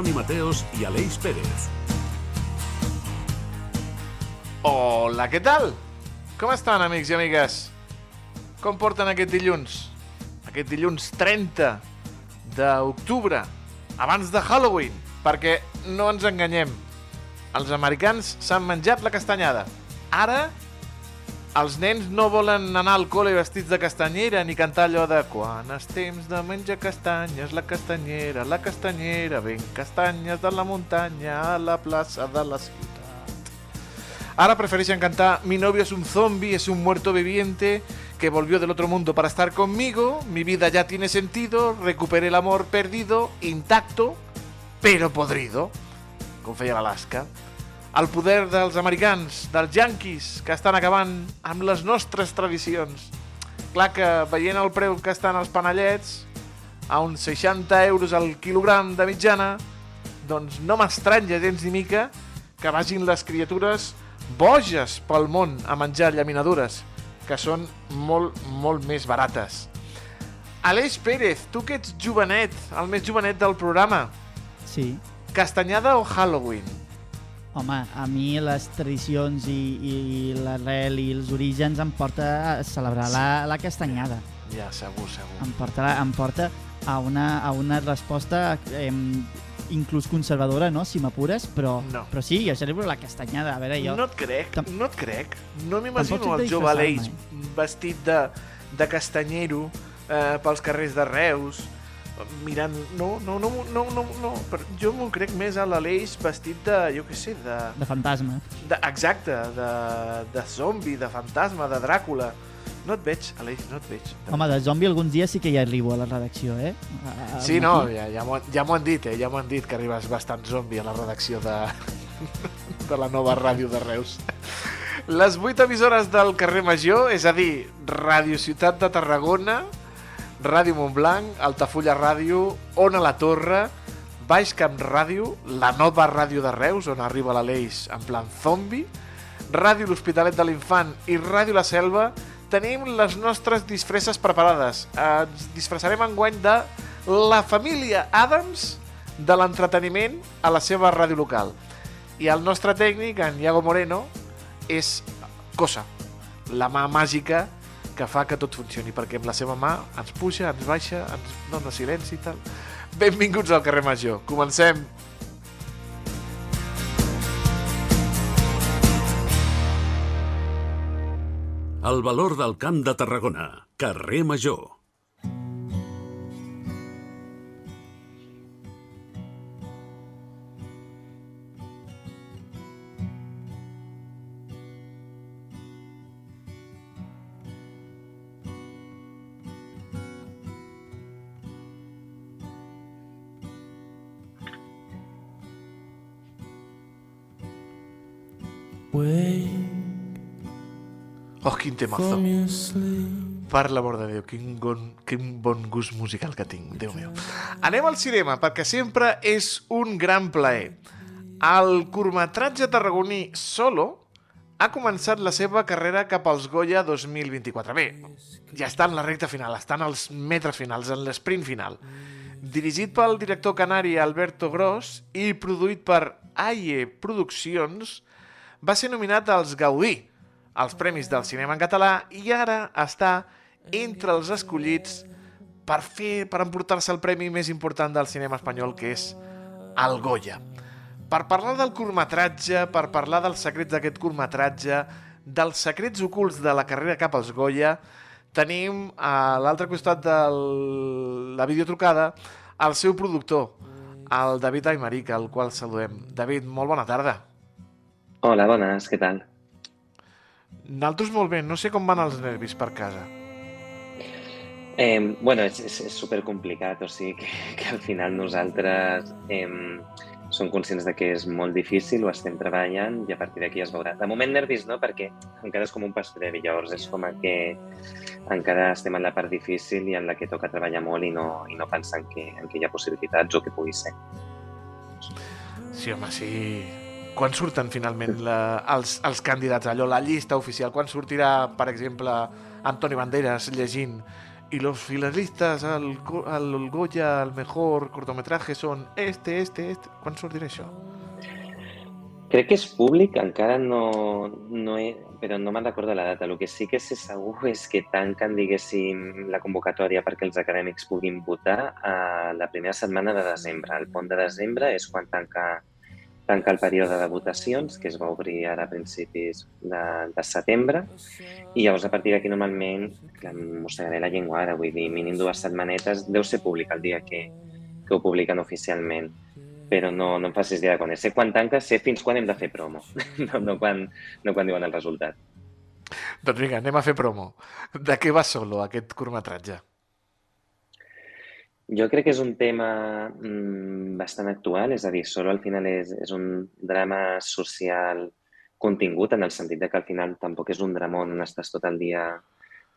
Toni Mateos i Aleix Pérez. Hola, què tal? Com estan, amics i amigues? Com porten aquest dilluns? Aquest dilluns 30 d'octubre, abans de Halloween, perquè no ens enganyem. Els americans s'han menjat la castanyada. Ara, els nens no volen anar al col·le vestits de castanyera ni cantar allò de quan és temps de menjar castanyes, la castanyera, la castanyera, ben castanyes de la muntanya a la plaça de la ciutat. Ahora prefereixen cantar Mi novio es un zombie, es un muerto viviente que volvió del otro mundo para estar conmigo, mi vida ya tiene sentido, recuperé el amor perdido, intacto, pero podrido, com feia l'Alaska. El poder dels americans, dels yanquis, que estan acabant amb les nostres tradicions. Clar que veient el preu que estan els panellets, a uns 60 euros al quilogram de mitjana, doncs no m'estranya gens ni mica que vagin les criatures boges pel món a menjar llaminadures, que són molt, molt més barates. Aleix Pérez, tu que ets jovenet, el més jovenet del programa, Sí. castanyada o Halloween? Home, a mi les tradicions i, i l'arrel i els orígens em porta a celebrar la, la castanyada. Ja, segur, segur. Em porta, em porta a, una, a una resposta eh, inclús conservadora, no?, si m'apures, però, No. però sí, jo celebro la castanyada. A veure, jo... No et crec, Tam- no et crec. No m'imagino el jove Aleix vestit de, de castanyero eh, pels carrers de Reus, mirant... No, no, no, no, no, no. Però jo m'ho crec més a l'Aleix vestit de, jo què sé, de... De fantasma. de exacte, de, de zombi, de fantasma, de Dràcula. No et veig, Aleix, no et veig. Home, de zombi algun dia sí que ja arribo a la redacció, eh? A, a, Sí, no, ja, ja m'ho ja han dit, eh? Ja m'ho han dit que arribes bastant zombi a la redacció de, de la nova ràdio de Reus. Les vuit emissores del carrer Major, és a dir, Ràdio Ciutat de Tarragona, Ràdio Montblanc, Altafulla Ràdio, Ona la Torre, Baix Camp Ràdio, la nova ràdio de Reus, on arriba l'Aleix en plan zombi, Ràdio L'Hospitalet de l'Infant i Ràdio La Selva, tenim les nostres disfresses preparades. Ens disfressarem enguany de la família Adams de l'entreteniment a la seva ràdio local. I el nostre tècnic, en Iago Moreno, és Cosa, la mà màgica que fa que tot funcioni, perquè amb la seva mà ens puja, ens baixa, ens dona silenci i tal. Benvinguts al carrer Major. Comencem. El valor del camp de Tarragona. Carrer Major. Oh, quin temazo. Per l'amor de Déu, quin bon, quin bon gust musical que tinc, Déu meu. Anem al cinema, perquè sempre és un gran plaer. El curtmetratge tarragoní Solo ha començat la seva carrera cap als Goya 2024. Bé, ja està en la recta final, estan als metres finals, en l'esprint final. Dirigit pel director canari Alberto Gros i produït per AIE Produccions, va ser nominat als Gaudí, als Premis del Cinema en Català, i ara està entre els escollits per fer per emportar-se el premi més important del cinema espanyol, que és el Goya. Per parlar del curtmetratge, per parlar dels secrets d'aquest curtmetratge, dels secrets ocults de la carrera cap als Goya, tenim a l'altre costat de la videotrucada el seu productor, el David Aymeric, al qual saludem. David, molt bona tarda. Hola, bones, què tal? Naltros molt bé, no sé com van els nervis per casa. Eh, bueno, és, és, és supercomplicat, o sigui que, que al final nosaltres eh, som conscients de que és molt difícil, ho estem treballant i a partir d'aquí es veurà. De moment nervis no, perquè encara és com un pas previ, llavors és com que encara estem en la part difícil i en la que toca treballar molt i no, i no pensar en que, en que hi ha possibilitats o que pugui ser. Sí, home, sí. Quan surten finalment la, els, els candidats? Allò, la llista oficial. Quan sortirà, per exemple, Antoni Banderas llegint y los finalistas al, al Goya al mejor cortometraje son este, este, este... Quan sortirà això? Crec que és públic, encara no, no he, però no me'n recordo la data. El que sí que sé segur és que tanquen, diguéssim, la convocatòria perquè els acadèmics puguin votar a la primera setmana de desembre. El pont de desembre és quan tanca, tanca el període de votacions, que es va obrir ara a principis de, de setembre, i llavors a partir d'aquí normalment clar, mossegaré la llengua ara, vull dir, mínim dues setmanetes, deu ser públic el dia que, que ho publiquen oficialment però no, no em facis idea de quan és. Sé quan tanca, sé fins quan hem de fer promo, no, no, quan, no quan diuen el resultat. Doncs vinga, anem a fer promo. De què va solo aquest curtmetratge? Jo crec que és un tema mm, bastant actual, és a dir, Solo al final és, és un drama social contingut, en el sentit de que al final tampoc és un dramón on estàs tot el dia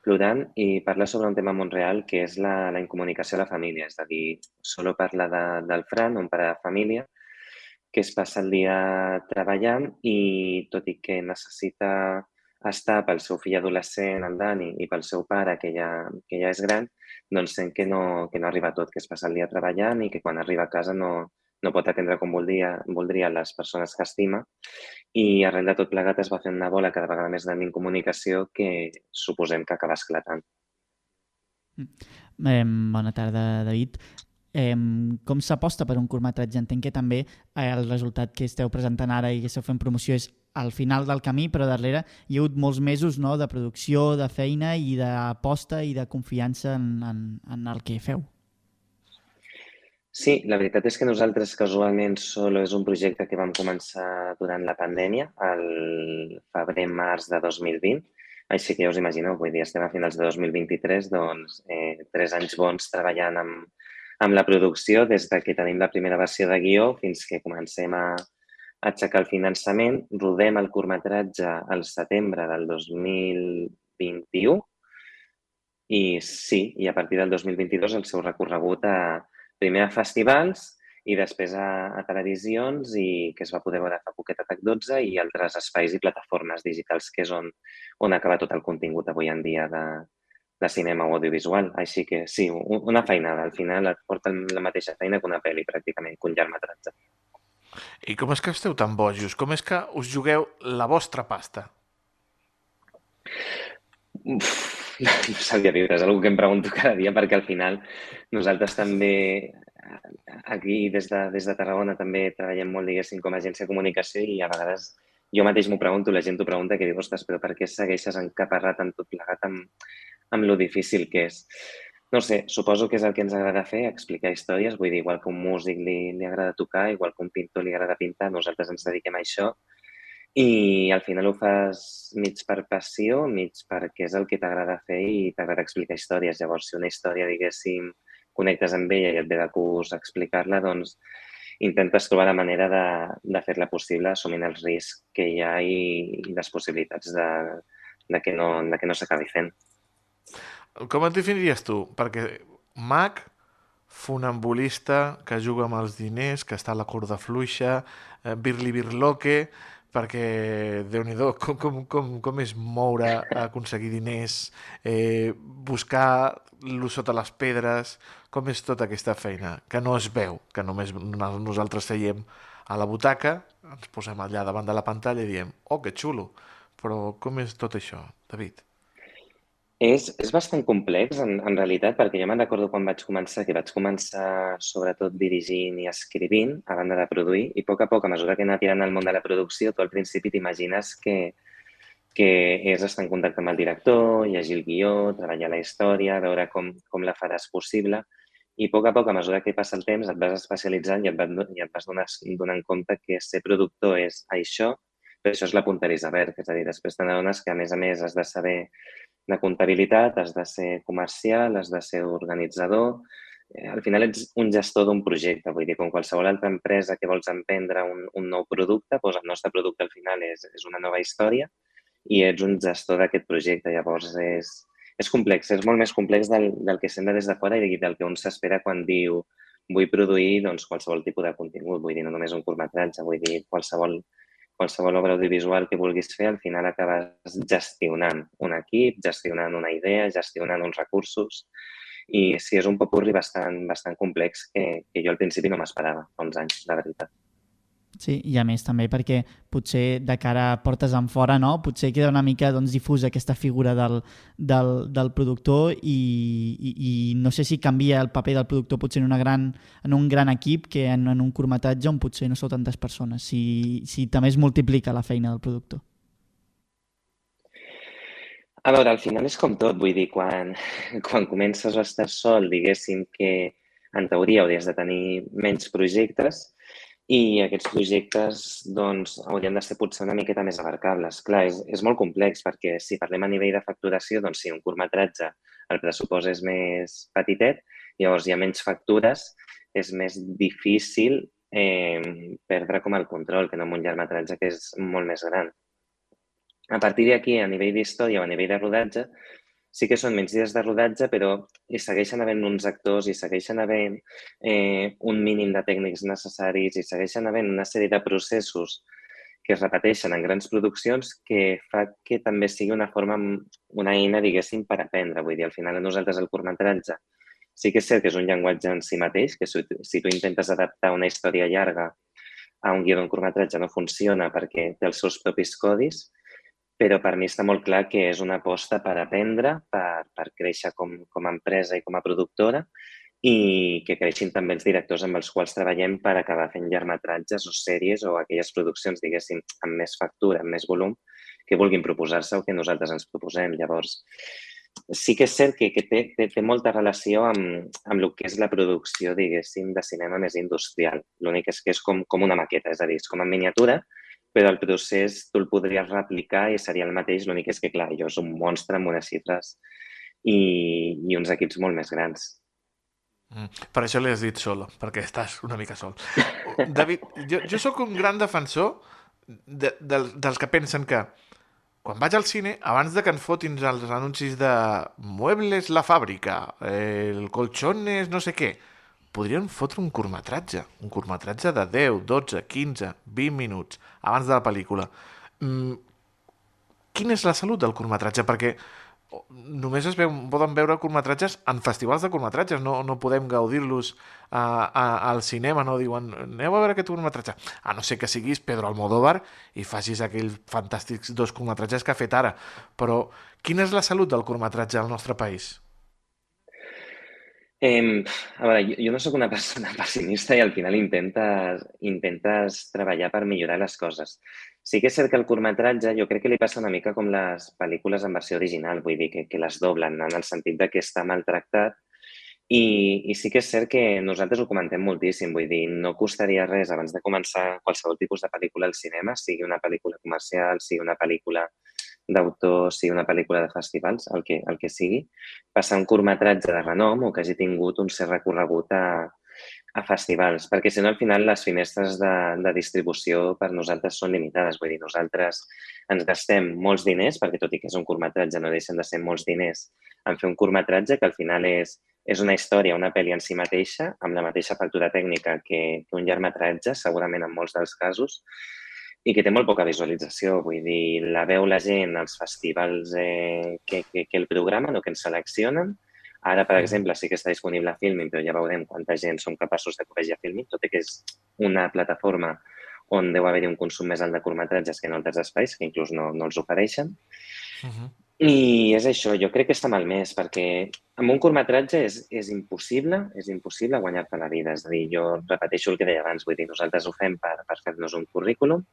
plorant i parla sobre un tema molt real que és la, la incomunicació a la família, és a dir, Solo parla de, del Fran, un pare de família, que es passa el dia treballant i tot i que necessita estar pel seu fill adolescent, el Dani, i pel seu pare, que ja, que ja és gran, doncs sent que no, que no arriba tot, que es passa el dia treballant i que quan arriba a casa no, no pot atendre com voldria, voldria les persones que estima i arrel de tot plegat es va fent una bola cada vegada més gran d'incomunicació que suposem que acaba esclatant. Eh, bona tarda, David. Eh, com s'aposta per un curtmetratge? Entenc que també eh, el resultat que esteu presentant ara i que esteu fent promoció és al final del camí, però darrere hi ha hagut molts mesos no, de producció, de feina i d'aposta i de confiança en, en, en el que feu. Sí, la veritat és que nosaltres casualment Solo és un projecte que vam començar durant la pandèmia, el febrer-març de 2020, així que ja us imagineu, vull dir, estem a finals de 2023, doncs eh, tres anys bons treballant amb, amb la producció, des de que tenim la primera versió de guió fins que comencem a, aixecar el finançament. Rodem el curtmetratge al setembre del 2021 i sí, i a partir del 2022 el seu recorregut a, primer a festivals i després a, a televisions i que es va poder veure fa poquet a TAC12 i altres espais i plataformes digitals que és on, on acaba tot el contingut avui en dia de, de cinema o audiovisual. Així que sí, un- una feinada. Al final et porten la mateixa feina que una pel·li, pràcticament, que un llargmetratge. I com és que esteu tan bojos? Com és que us jugueu la vostra pasta? Uf, no sabia dir, és una que em pregunto cada dia perquè al final nosaltres també aquí des de, des de Tarragona també treballem molt, diguéssim, com a agència de comunicació i a vegades jo mateix m'ho pregunto, la gent t'ho pregunta, que diu, ostres, però per què segueixes encaparrat amb tot plegat, amb, amb lo difícil que és? No sé, suposo que és el que ens agrada fer, explicar històries, vull dir, igual que un músic li, li agrada tocar, igual que un pintor li agrada pintar, nosaltres ens dediquem a això i al final ho fas mig per passió, mig perquè és el que t'agrada fer i t'agrada explicar històries. Llavors, si una història, diguéssim, connectes amb ella i et ve de gust explicar-la, doncs intentes trobar la manera de, de fer-la possible assumint els riscs que hi ha i, i les possibilitats de, de que no, de que no s'acabi fent. Com et definiries tu? Perquè mag, funambulista, que juga amb els diners, que està a la corda fluixa, eh, birli-birloque, perquè, déu nhi com, com, com, com és moure, aconseguir diners, eh, buscar lo sota les pedres, com és tota aquesta feina, que no es veu, que només no- nosaltres seiem a la butaca, ens posem allà davant de la pantalla i diem, oh, que xulo, però com és tot això, David? És, és bastant complex, en, en realitat, perquè jo me'n recordo quan vaig començar, que vaig començar sobretot dirigint i escrivint, a banda de produir, i a poc a poc, a mesura que he anat tirant al món de la producció, tu al principi t'imagines que, que és estar en contacte amb el director, llegir el guió, treballar la història, veure com, com la faràs possible, i a poc a poc, a mesura que passa el temps, et vas especialitzant i et, vas, i et vas donar, donant compte que ser productor és això, però això és la punta d'iceberg, és a dir, després te n'adones que, a més a més, has de saber de comptabilitat, has de ser comercial, has de ser organitzador. Eh, Al final ets un gestor d'un projecte, vull dir, com qualsevol altra empresa que vols emprendre un, un nou producte, doncs el nostre producte al final és, és una nova història i ets un gestor d'aquest projecte. Llavors és, és complex, és molt més complex del, del que sembla des de fora i del que un s'espera quan diu vull produir doncs, qualsevol tipus de contingut, vull dir, no només un curtmetratge, vull dir, qualsevol qualsevol obra audiovisual que vulguis fer, al final acabes gestionant un equip, gestionant una idea, gestionant uns recursos. I sí, és un popurri bastant, bastant complex que, que jo al principi no m'esperava fa uns anys, la veritat. Sí, i a més també perquè potser de cara a portes en fora, no? potser queda una mica doncs, difusa aquesta figura del, del, del productor i, i, i no sé si canvia el paper del productor potser en, una gran, en un gran equip que en, en un curtmetratge on potser no sou tantes persones, si, si també es multiplica la feina del productor. A veure, al final és com tot, vull dir, quan, quan comences o estàs sol, diguéssim que en teoria hauries de tenir menys projectes, i aquests projectes doncs, haurien de ser potser una miqueta més abarcables. Clar, és, és molt complex perquè si parlem a nivell de facturació, doncs si un curtmetratge el pressupost és més petitet, llavors hi ha menys factures, és més difícil eh, perdre com el control que no amb un llargmetratge que és molt més gran. A partir d'aquí, a nivell d'història o a nivell de rodatge, sí que són menys dies de rodatge, però hi segueixen havent uns actors, i segueixen havent eh, un mínim de tècnics necessaris, i segueixen havent una sèrie de processos que es repeteixen en grans produccions que fa que també sigui una forma, una eina, diguéssim, per aprendre. Vull dir, al final nosaltres el curtmetratge sí que és cert que és un llenguatge en si mateix, que si, si tu intentes adaptar una història llarga a un guió d'un curtmetratge no funciona perquè té els seus propis codis, però per mi està molt clar que és una aposta per aprendre, per, per créixer com, com a empresa i com a productora i que creixin també els directors amb els quals treballem per acabar fent llargmetratges o sèries o aquelles produccions, diguéssim, amb més factura, amb més volum, que vulguin proposar-se o que nosaltres ens proposem. Llavors, sí que és cert que, que té, té, té molta relació amb, amb el que és la producció, diguéssim, de cinema més industrial. L'únic és que és com, com una maqueta, és a dir, és com en miniatura, però el procés tu el podries replicar i seria el mateix, l'únic és que, clar, allò és un monstre amb unes xifres i, i uns equips molt més grans. Mm. Per això li has dit solo, perquè estàs una mica sol. David, jo, jo sóc un gran defensor de, de, dels que pensen que quan vaig al cine, abans de que ens fotin els anuncis de Muebles la fàbrica, el colchones no sé què, podrien fotre un curtmetratge, un curtmetratge de 10, 12, 15, 20 minuts abans de la pel·lícula. Mm, quina és la salut del curtmetratge? Perquè només es veu, poden veure curtmetratges en festivals de curtmetratges, no, no podem gaudir-los al cinema, no diuen aneu a veure aquest curtmetratge, a no ser que siguis Pedro Almodóvar i facis aquells fantàstics dos curtmetratges que ha fet ara, però quina és la salut del curtmetratge al nostre país? Eh, a veure, jo, jo no sóc una persona pessimista i al final intentes, intentes treballar per millorar les coses. Sí que és cert que el curtmetratge jo crec que li passa una mica com les pel·lícules en versió original, vull dir, que, que les doblen en el sentit de que està maltractat i, i sí que és cert que nosaltres ho comentem moltíssim, vull dir, no costaria res abans de començar qualsevol tipus de pel·lícula al cinema, sigui una pel·lícula comercial, sigui una pel·lícula d'autor, sigui una pel·lícula de festivals, el que, el que sigui, passar un curtmetratge de renom o que hagi tingut un cert recorregut a, a festivals, perquè si no al final les finestres de, de distribució per nosaltres són limitades. Vull dir, nosaltres ens gastem molts diners, perquè tot i que és un curtmetratge no deixen de ser molts diners, en fer un curtmetratge que al final és, és una història, una pel·li en si mateixa, amb la mateixa factura tècnica que, que un llargmetratge, segurament en molts dels casos, i que té molt poca visualització. Vull dir, la veu la gent als festivals eh, que, que, que el programen o que ens seleccionen. Ara, per mm. exemple, sí que està disponible a Filmin, però ja veurem quanta gent som capaços de corregir a Filmin, tot i que és una plataforma on deu haver-hi un consum més alt de curtmetratges que en altres espais, que inclús no, no els ofereixen. Uh -huh. I és això, jo crec que està mal més, perquè amb un curtmetratge és, és impossible, és impossible guanyar-te la vida. És a dir, jo repeteixo el que deia abans, vull dir, nosaltres ho fem per, per fer-nos un currículum,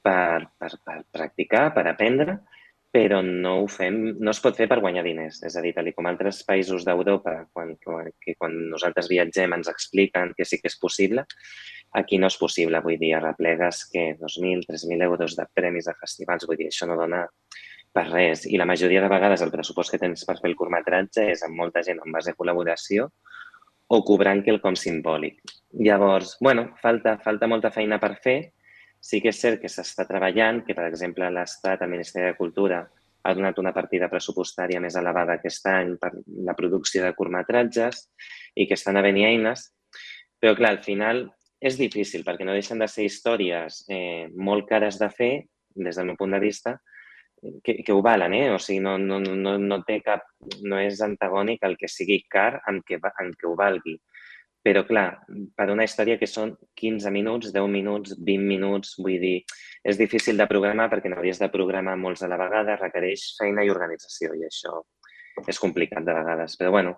per, per, per practicar, per aprendre, però no ho fem, no es pot fer per guanyar diners. És a dir, tal com altres països d'Europa, quan, que quan nosaltres viatgem ens expliquen que sí que és possible, aquí no és possible. Vull dir, arreplegues que 2.000, 3.000 euros de premis de festivals, vull dir, això no dona per res. I la majoria de vegades el pressupost que tens per fer el curtmetratge és amb molta gent en base a col·laboració o cobrant quelcom simbòlic. Llavors, bueno, falta, falta molta feina per fer. Sí que és cert que s'està treballant, que, per exemple, l'Estat, el Ministeri de Cultura, ha donat una partida pressupostària més elevada aquest any per la producció de curtmetratges i que estan havent eines. Però, clar, al final és difícil perquè no deixen de ser històries eh, molt cares de fer, des del meu punt de vista, que, que ho valen, eh? O sigui, no, no, no, no té cap... no és antagònic el que sigui car amb que, amb que ho valgui. Però, clar, per una història que són 15 minuts, 10 minuts, 20 minuts, vull dir, és difícil de programar perquè n'hauries de programar molts a la vegada, requereix feina i organització i això és complicat de vegades. Però, bueno,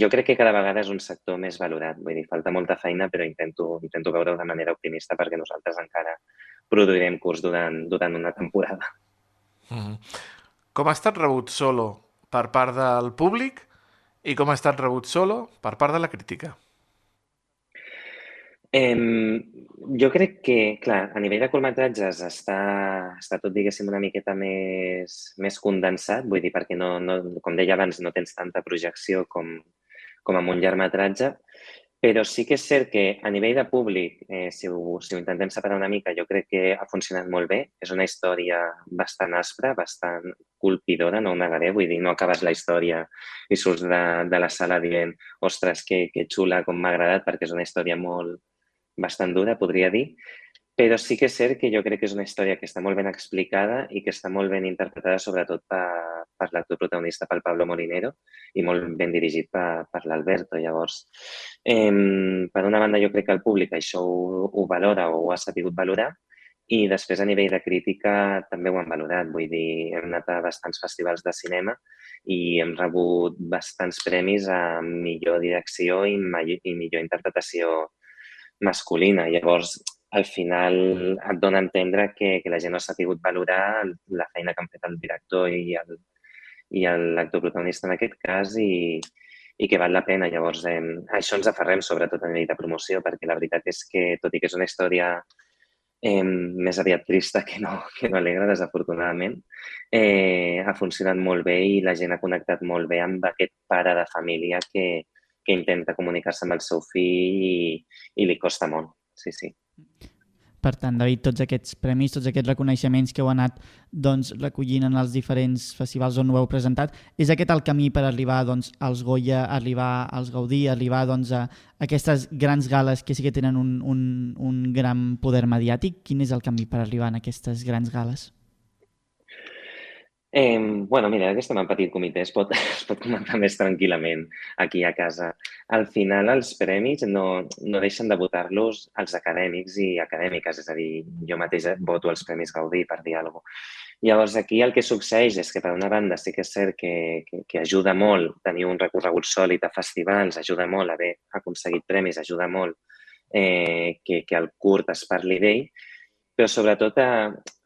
jo crec que cada vegada és un sector més valorat. Vull dir, falta molta feina, però intento, intento veure de manera optimista perquè nosaltres encara produirem curs durant, durant una temporada. Mm -hmm. Com ha estat rebut Solo per part del públic i com ha estat rebut Solo per part de la crítica? Eh, jo crec que, clar, a nivell de curtmetratges està, està tot, diguéssim, una miqueta més, més condensat, vull dir, perquè, no, no, com deia abans, no tens tanta projecció com, com amb un llargmetratge, però sí que és cert que a nivell de públic, eh, si, ho, si ho intentem separar una mica, jo crec que ha funcionat molt bé. És una història bastant aspra, bastant colpidora, no ho negaré. Vull dir, no acabes la història i surts de, de la sala dient ostres, que, que xula, com m'ha agradat, perquè és una història molt, bastant dura, podria dir. Però sí que és cert que jo crec que és una història que està molt ben explicada i que està molt ben interpretada, sobretot per, per l'actor protagonista, pel Pablo Molinero, i molt ben dirigit per, per l'Alberto. Llavors, eh, per una banda, jo crec que el públic això ho, ho valora o ho ha sabut valorar, i després a nivell de crítica també ho han valorat. Vull dir, hem anat a bastants festivals de cinema i hem rebut bastants premis a millor direcció i, i millor interpretació masculina. Llavors, al final et dona a entendre que, que la gent no s'ha pogut valorar la feina que han fet el director i el, i l'actor protagonista en aquest cas i, i que val la pena. Llavors, eh, això ens aferrem sobretot a nivell de promoció perquè la veritat és que, tot i que és una història eh, més aviat trista que no, que no alegre, desafortunadament, eh, ha funcionat molt bé i la gent ha connectat molt bé amb aquest pare de família que, que intenta comunicar-se amb el seu fill i, i li costa molt. Sí, sí. Per tant, David, tots aquests premis, tots aquests reconeixements que heu anat doncs, recollint en els diferents festivals on ho heu presentat, és aquest el camí per arribar doncs, als Goya, arribar als Gaudí, arribar doncs, a aquestes grans gales que sí que tenen un, un, un gran poder mediàtic? Quin és el camí per arribar a aquestes grans gales? Eh, bueno, mira, que estem en petit comitè, es pot, es pot comentar més tranquil·lament aquí a casa. Al final, els premis no, no deixen de votar-los els acadèmics i acadèmiques, és a dir, jo mateix voto els Premis Gaudí, per dir alguna cosa. Llavors, aquí el que succeeix és que, per una banda, sí que és cert que, que, que ajuda molt tenir un recorregut sòlid a festivals, ajuda molt haver aconseguit premis, ajuda molt eh, que, que el curt es parli d'ell, però sobretot a,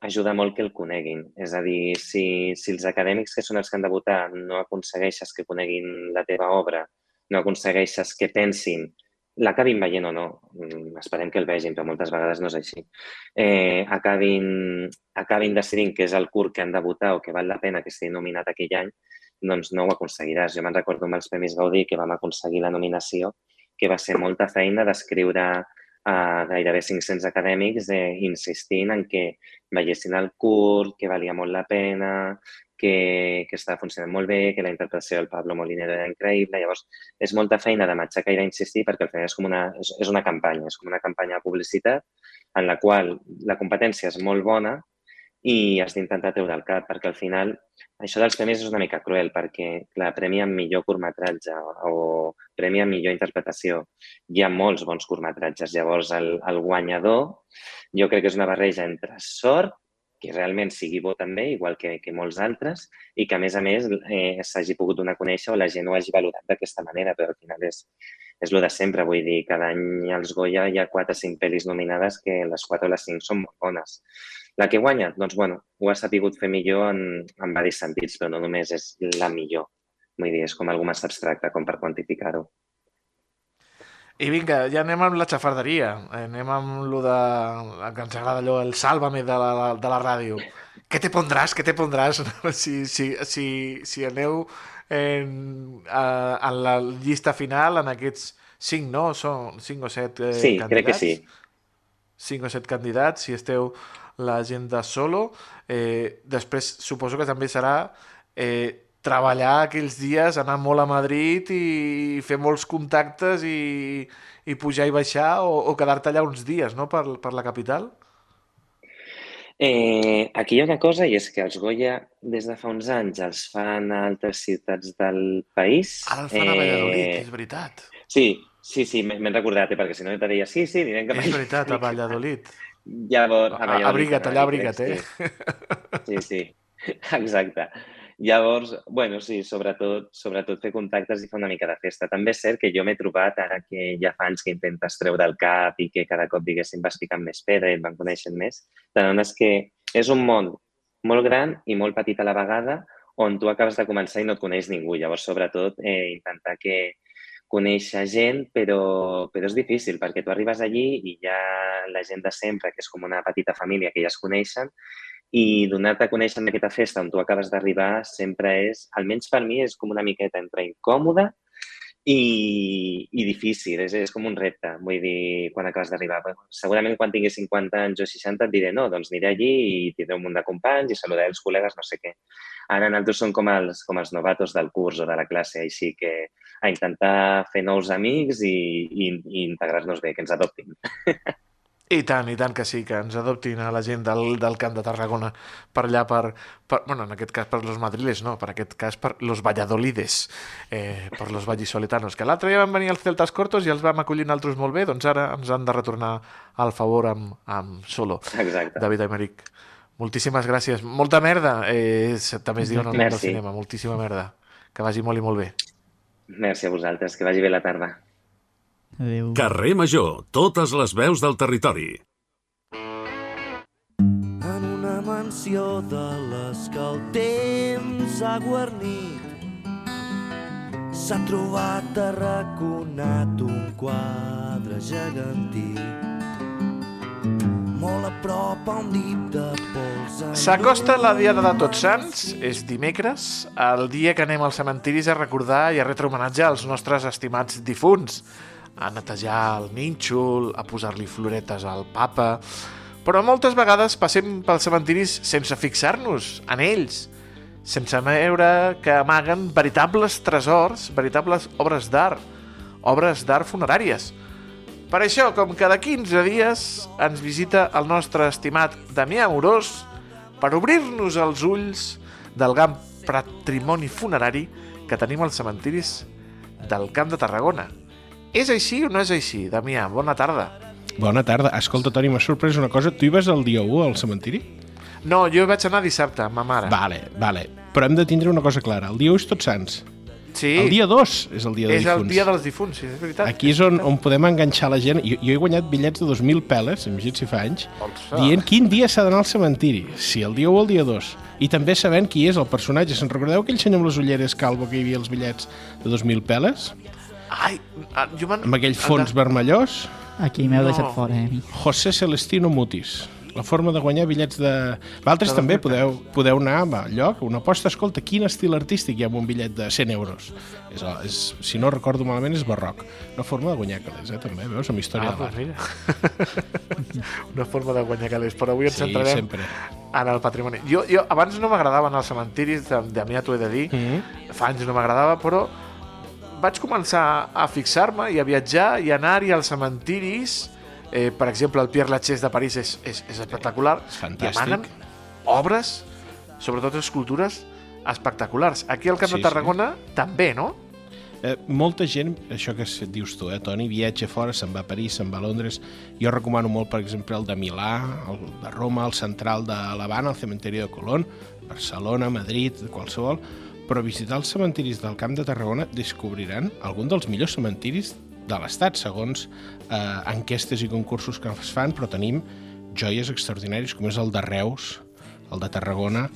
ajuda molt que el coneguin. És a dir, si, si els acadèmics que són els que han de votar no aconsegueixes que coneguin la teva obra, no aconsegueixes que pensin, l'acabin veient o no, mm, esperem que el vegin, però moltes vegades no és així, eh, acabin, acabin decidint que és el curt que han de votar o que val la pena que estigui nominat aquell any, doncs no ho aconseguiràs. Jo me'n recordo amb els Premis Gaudí que vam aconseguir la nominació, que va ser molta feina d'escriure a gairebé 500 acadèmics eh, insistint en que veiessin el curt, que valia molt la pena, que, que estava funcionant molt bé, que la interpretació del Pablo Molinero era increïble. Llavors, és molta feina de matxacar i d'insistir perquè al final és com una, és, és una campanya, és com una campanya de publicitat en la qual la competència és molt bona, i has d'intentar treure el cap, perquè al final això dels premis és una mica cruel, perquè clar, premi amb millor curtmetratge o premi amb millor interpretació. Hi ha molts bons curtmetratges. Llavors, el, el guanyador jo crec que és una barreja entre sort, que realment sigui bo també, igual que, que molts altres, i que a més a més eh, s'hagi pogut donar a conèixer o la gent ho hagi valorat d'aquesta manera, però al final és, és el de sempre, vull dir, cada any als Goya hi ha 4 o 5 pel·lis nominades que les 4 o les 5 són molt bones. La que guanya, doncs, bueno, ho ha sabut fer millor en, en diversos sentits, però no només és la millor. Vull dir, és com algú més abstracte, com per quantificar-ho. I vinga, ja anem amb la xafarderia. Anem amb lo de... El que ens agrada allò, el sàlvame de la, de la ràdio. Què te pondràs? Què te pondràs si, si, si, si aneu en, a, en la llista final en aquests cinc, no? Són cinc o set eh, sí, candidats? Sí, crec que sí. Cinc o set candidats. Si esteu la gent de solo. Eh, després suposo que també serà eh, treballar aquells dies, anar molt a Madrid i fer molts contactes i, i pujar i baixar o, o quedar-te allà uns dies, no?, per, per la capital. Eh, aquí hi ha una cosa i és que els Goya des de fa uns anys els fan a altres ciutats del país. Ara el fan a Valladolid, és veritat. Sí, sí, sí, m'he recordat, eh, perquè si no et deia sí, sí, anirem cap És veritat, a Valladolid. Llavors, a A- Valladolid, abriga't, a allà abriga't, eh? Sí, sí, sí. exacte. Llavors, bueno, sí, sobretot, sobretot fer contactes i fer una mica de festa. També és cert que jo m'he trobat, ara que ja fa anys que intentes treure el cap i que cada cop, diguéssim, vas picant més pedra i et van coneixent més, t'adones que és un món molt gran i molt petit a la vegada on tu acabes de començar i no et coneix ningú. Llavors, sobretot, eh, intentar que conèixer gent, però, però és difícil perquè tu arribes allí i hi ha la gent de sempre, que és com una petita família que ja es coneixen, i donar-te a conèixer en aquesta festa on tu acabes d'arribar sempre és, almenys per mi, és com una miqueta entre incòmode i, i difícil, és, és com un repte, vull dir, quan acabes d'arribar. Segurament quan tinguis 50 anys o 60 et diré no, doncs aniré allí i tindré un munt de companys i saludaré els col·legues, no sé què. Ara nosaltres som com els, com els novatos del curs o de la classe, així que a intentar fer nous amics i, i, i integrar-nos bé, que ens adoptin. I tant, i tant que sí, que ens adoptin a la gent del, del Camp de Tarragona per allà, per, per, bueno, en aquest cas per los madriles, no, per aquest cas per los valladolides, eh, per los vallisoletanos, que l'altre dia van venir els celtas cortos i els vam acollir altres molt bé, doncs ara ens han de retornar al favor amb, amb solo. Exacte. David Aymeric, moltíssimes gràcies. Molta merda, eh, també es diu en el món del Merci. cinema, moltíssima merda. Que vagi molt i molt bé. Merci a vosaltres, que vagi bé la tarda. Adéu. Carrer Major, totes les veus del territori. en una mansió de les que el temps ha guarnit. S'ha trobat arraconat un quadre gegantí. Molt a prop a un dit de pols. S'acosta la Diada de Tots Sants, és dimecres, el dia que anem als cementiris a recordar i a retre homenatge als nostres estimats difunts, a netejar el nínxol, a posar-li floretes al papa... Però moltes vegades passem pels cementiris sense fixar-nos en ells, sense veure que amaguen veritables tresors, veritables obres d'art, obres d'art funeràries. Per això, com cada 15 dies, ens visita el nostre estimat Damià Amorós per obrir-nos els ulls del gran patrimoni funerari que tenim als cementiris del Camp de Tarragona. És així o no és així, Damià? Bona tarda. Bona tarda. Escolta, Toni, m'ha sorprès una cosa. Tu hi vas el dia 1 al cementiri? No, jo vaig anar dissabte amb ma mare. Vale, vale. Però hem de tindre una cosa clara. El dia 1 és Tots Sants. Sí, El dia 2 és el dia de és difunts. el dia dels difunts, sí, és veritat. Aquí és on, on podem enganxar la gent. Jo, jo he guanyat bitllets de 2.000 peles, imagina't si fa anys, Ostres. dient quin dia s'ha d'anar al cementiri, si el dia 1 o el dia 2. I també sabent qui és el personatge. Se'n recordeu aquell senyor amb les ulleres calvo que hi havia els bitllets de 2.000 peles? Ai, ah, jo. Amb aquell fons vermellós? Aquí m'heu No. deixat fora, eh, mi. José Celestino Mutis. La forma de guanyar bitllets de... Valtres també 2.000 podeu, podeu anar a lloc, una aposta, escolta, quin estil artístic hi ha amb un bitllet de 100 euros. És, és, si no recordo malament, és barroc. Una forma de guanyar calés, eh, també, veus, amb història Ah, de l'art. Una forma de guanyar calés, però avui ens Sí, centrarem sempre. en el patrimoni. Jo, jo abans no m'agradaven els cementiris, de, de mi t'ho he de dir, Mm -hmm. fa anys no m'agradava, però vaig començar a fixar-me i a viatjar i anar-hi als cementiris. Eh, per exemple, el Pierre Lachaise de París és, és, és espectacular. És fantàstic. I emanen obres, sobretot escultures, espectaculars. Aquí al Camp Sí, de Tarragona també, no? Eh, molta gent, això que dius tu, eh, Toni, viatja fora, se'n va a París, se'n va a Londres. Jo recomano molt, per exemple, el de Milà, el de Roma, el central de l'Havana, el cementeri de Colón, Barcelona, Madrid, qualsevol, però visitar els cementiris del Camp de Tarragona descobriran algun dels millors cementiris de l'Estat, segons eh, enquestes i concursos que es fan, però tenim joies extraordinàries, com és el de Reus, el de Tarragona,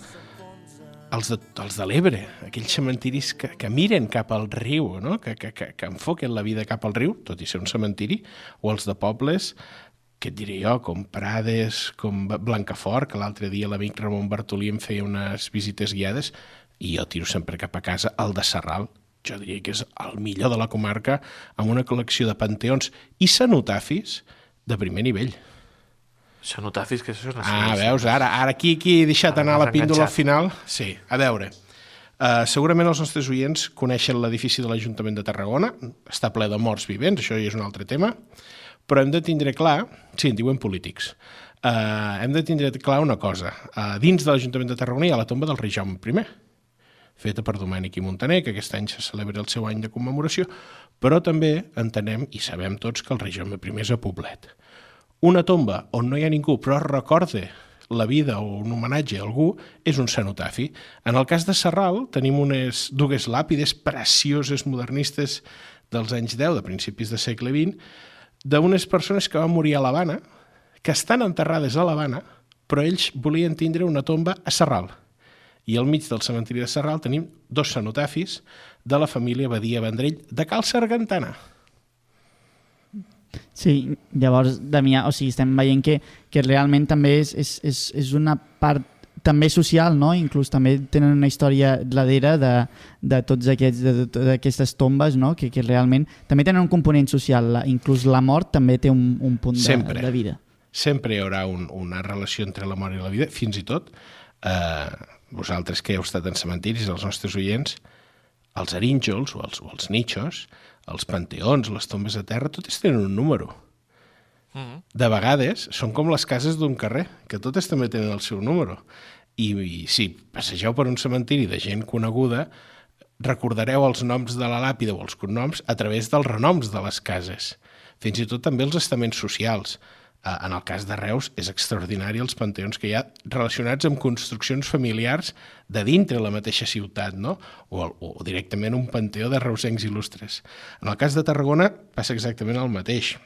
els de, els de l'Ebre, aquells cementiris que, que miren cap al riu, no? que, que, que, que enfoquen la vida cap al riu, tot i ser un cementiri, o els de pobles, que et diré jo, com Prades, com Blancafort, que l'altre dia l'amic Ramon Bartolí em feia unes visites guiades, i jo tiro sempre cap a casa el de Serral, jo diria que és el millor de la comarca, amb una col·lecció de panteons i cenotafis de primer nivell. Cenotafis, que això és una Ah, veus, ara, ara aquí, aquí he deixat Ara anar la píndola enganxat. final. Sí, a veure. Uh, segurament els nostres oients coneixen l'edifici de l'Ajuntament de Tarragona, està ple de morts vivents, això ja és un altre tema, però hem de tindre clar, sí, en diuen polítics, uh, hem de tindre clar una cosa. Uh, dins de l'Ajuntament de Tarragona hi ha la tomba del rei Jaume I, feta per Domènec i Montaner, que aquest any se celebra el seu any de commemoració, però també entenem i sabem tots que el rei Jaume I és a Poblet. Una tomba on no hi ha ningú però recorde la vida o un homenatge a algú és un cenotafi. En el cas de Serral tenim unes dues làpides precioses modernistes dels anys 10, de principis de segle XX, d'unes persones que van morir a l'Havana, que estan enterrades a l'Havana, però ells volien tindre una tomba a Serral. I al mig del cementiri de Serral tenim dos cenotafis de la família Badia Vendrell de Cal Sargantana. Sí, llavors, Damià, o sigui, estem veient que, que realment també és, és, és, és una part també social, no? Inclús també tenen una història darrere de, de tots aquests d'aquestes tombes, no? Que, que realment també tenen un component social. La, inclús la mort també té un, un punt de, Sempre. de vida. Sempre hi haurà un, una relació entre la mort i la vida, fins i tot eh, vosaltres que heu estat en cementiris, els nostres oients, els arínjols o els, o els nichos, els panteons, les tombes de terra, totes tenen un número. De vegades són com les cases d'un carrer, que totes també tenen el seu número. I, i si passegeu per un cementiri de gent coneguda, recordareu els noms de la làpida o els cognoms a través dels renoms de les cases. Fins i tot també els estaments socials. Eh, En el cas de Reus és extraordinari els panteons que hi ha relacionats amb construccions familiars de dintre la mateixa ciutat, no? o, o directament un panteó de reusencs il·lustres. En el cas de Tarragona passa exactament el mateix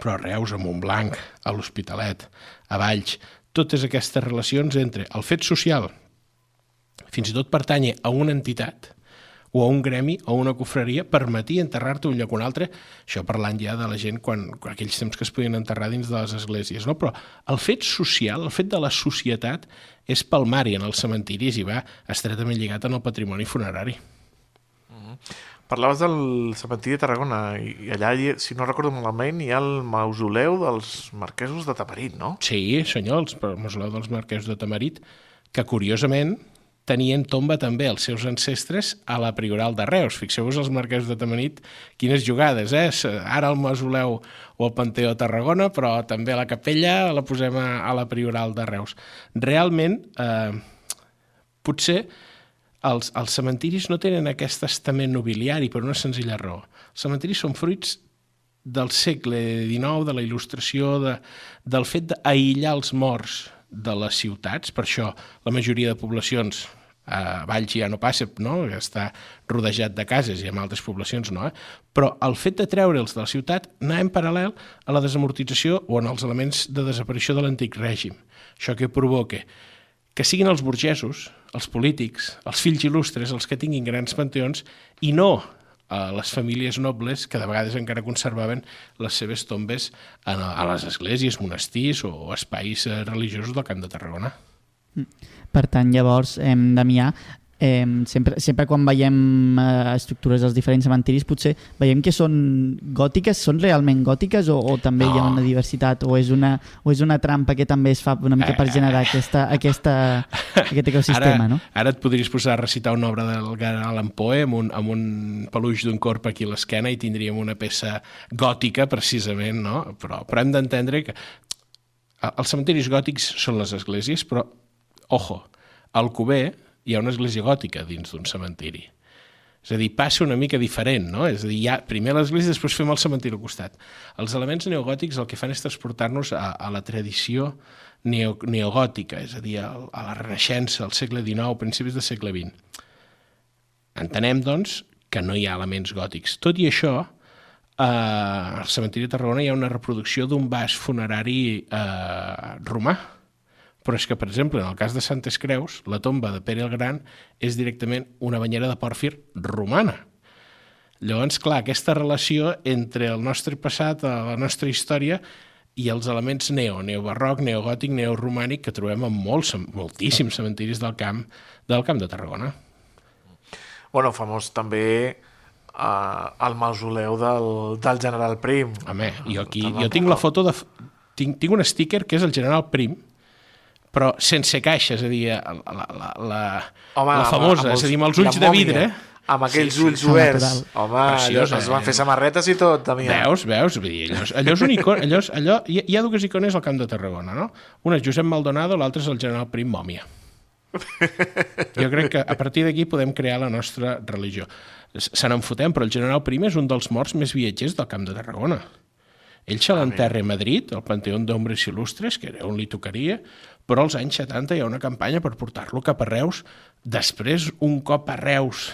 però a Reus, a Montblanc, a l'Hospitalet, a Valls, totes aquestes relacions entre el fet social, fins i tot pertànyer a una entitat, o a un gremi o a una cofreria, permetia enterrar-te un lloc o un altre, això parlant ja de la gent quan, quan aquells temps que es podien enterrar dins de les esglésies, no? però el fet social, el fet de la societat, és palmari en els cementiris i va estretament lligat en el patrimoni funerari. Parlaves del cementiri de Tarragona i allà, si no recordo malament, hi ha el mausoleu dels marquesos de Taperit, no? Sí, senyor, el mausoleu dels marquesos de Tamarit, que curiosament tenien tomba també els seus ancestres a la Prioral de Reus. Fixeu-vos els marquesos de Tamarit, quines jugades, eh? Ara el mausoleu o el Panteó de Tarragona, però també a la capella la posem a, a la Prioral de Reus. Realment, eh, potser els, els cementiris no tenen aquest estament nobiliari per una senzilla raó. Els cementiris són fruits del segle XIX, de la il·lustració, de, del fet d'aïllar els morts de les ciutats, per això la majoria de poblacions a Valls ja no passa, no? està rodejat de cases i en altres poblacions no, eh? però el fet de treure'ls de la ciutat anar en paral·lel a la desamortització o en els elements de desaparició de l'antic règim. Això que provoca que siguin els burgesos, els polítics, els fills il·lustres, els que tinguin grans panteons, i no a les famílies nobles que de vegades encara conservaven les seves tombes a, les esglésies, monestirs o espais eh, religiosos del Camp de Tarragona. Per tant, llavors, eh, Damià, eh, sempre, sempre quan veiem eh, estructures dels diferents cementiris, potser veiem que són gòtiques, són realment gòtiques o, o també hi ha No. una diversitat o és una, o és una trampa que també es fa una mica per generar aquesta, aquesta, aquest ecosistema, ara, no? Ara et podries posar a recitar una obra del Edgar Allan Poe amb un, amb un peluix d'un corp aquí a l'esquena i tindríem una peça gòtica, precisament, no? Però, però hem d'entendre que els cementiris gòtics són les esglésies, però, ojo, al Cuber hi ha una església gòtica dins d'un cementiri. És a dir, passa una mica diferent, no? És a dir, hi ha primer l'església, després fem el cementiri al costat. Els elements neogòtics el que fan és transportar-nos a, a la tradició neo, neogòtica, és a dir, a, a la Renaixença, al segle XIX, principis del segle XX. Entenem, doncs, que no hi ha elements gòtics. Tot i això, eh, al cementiri de Tarragona hi ha una reproducció d'un vas funerari eh, romà, però és que, per exemple, en el cas de Santes Creus, la tomba de Pere el Gran és directament una banyera de pòrfir romana. Llavors, clar, aquesta relació entre el nostre passat, eh, la nostra història, i els elements neo, neobarroc, neogòtic, neoromànic, que trobem en molts, moltíssims cementiris del camp, del camp de Tarragona. Bueno, famós també uh, el mausoleu del, del general Prim. Home, jo aquí, jo tinc la foto de... Tinc, tinc un sticker que és el general Prim, però sense caixa, és a dir, la, la, la, la, Home, la amb- famosa, amb els- és a dir, amb els ulls de vidre. Amb aquells Sí, sí, ulls oberts. Home, Preciós, allò, es van eh? fer samarretes i tot, Damià. Veus, veus? Vull dir, allò, allò és un icon, allò, és, allò, hi, hi ha dues icones al Camp de Tarragona, no? Una és Josep Maldonado, l'altra és el general Prim Mòmia. Jo crec que a partir d'aquí podem crear la nostra religió. Se n'enfotem, però el general Prim és un dels morts més viatgers del Camp de Tarragona. Ell se l'enterra a Madrid, al Panteón d'Hombres Il·lustres, que era on li tocaria, però als anys 70 hi ha una campanya per portar-lo cap a Reus. Després, un cop a Reus,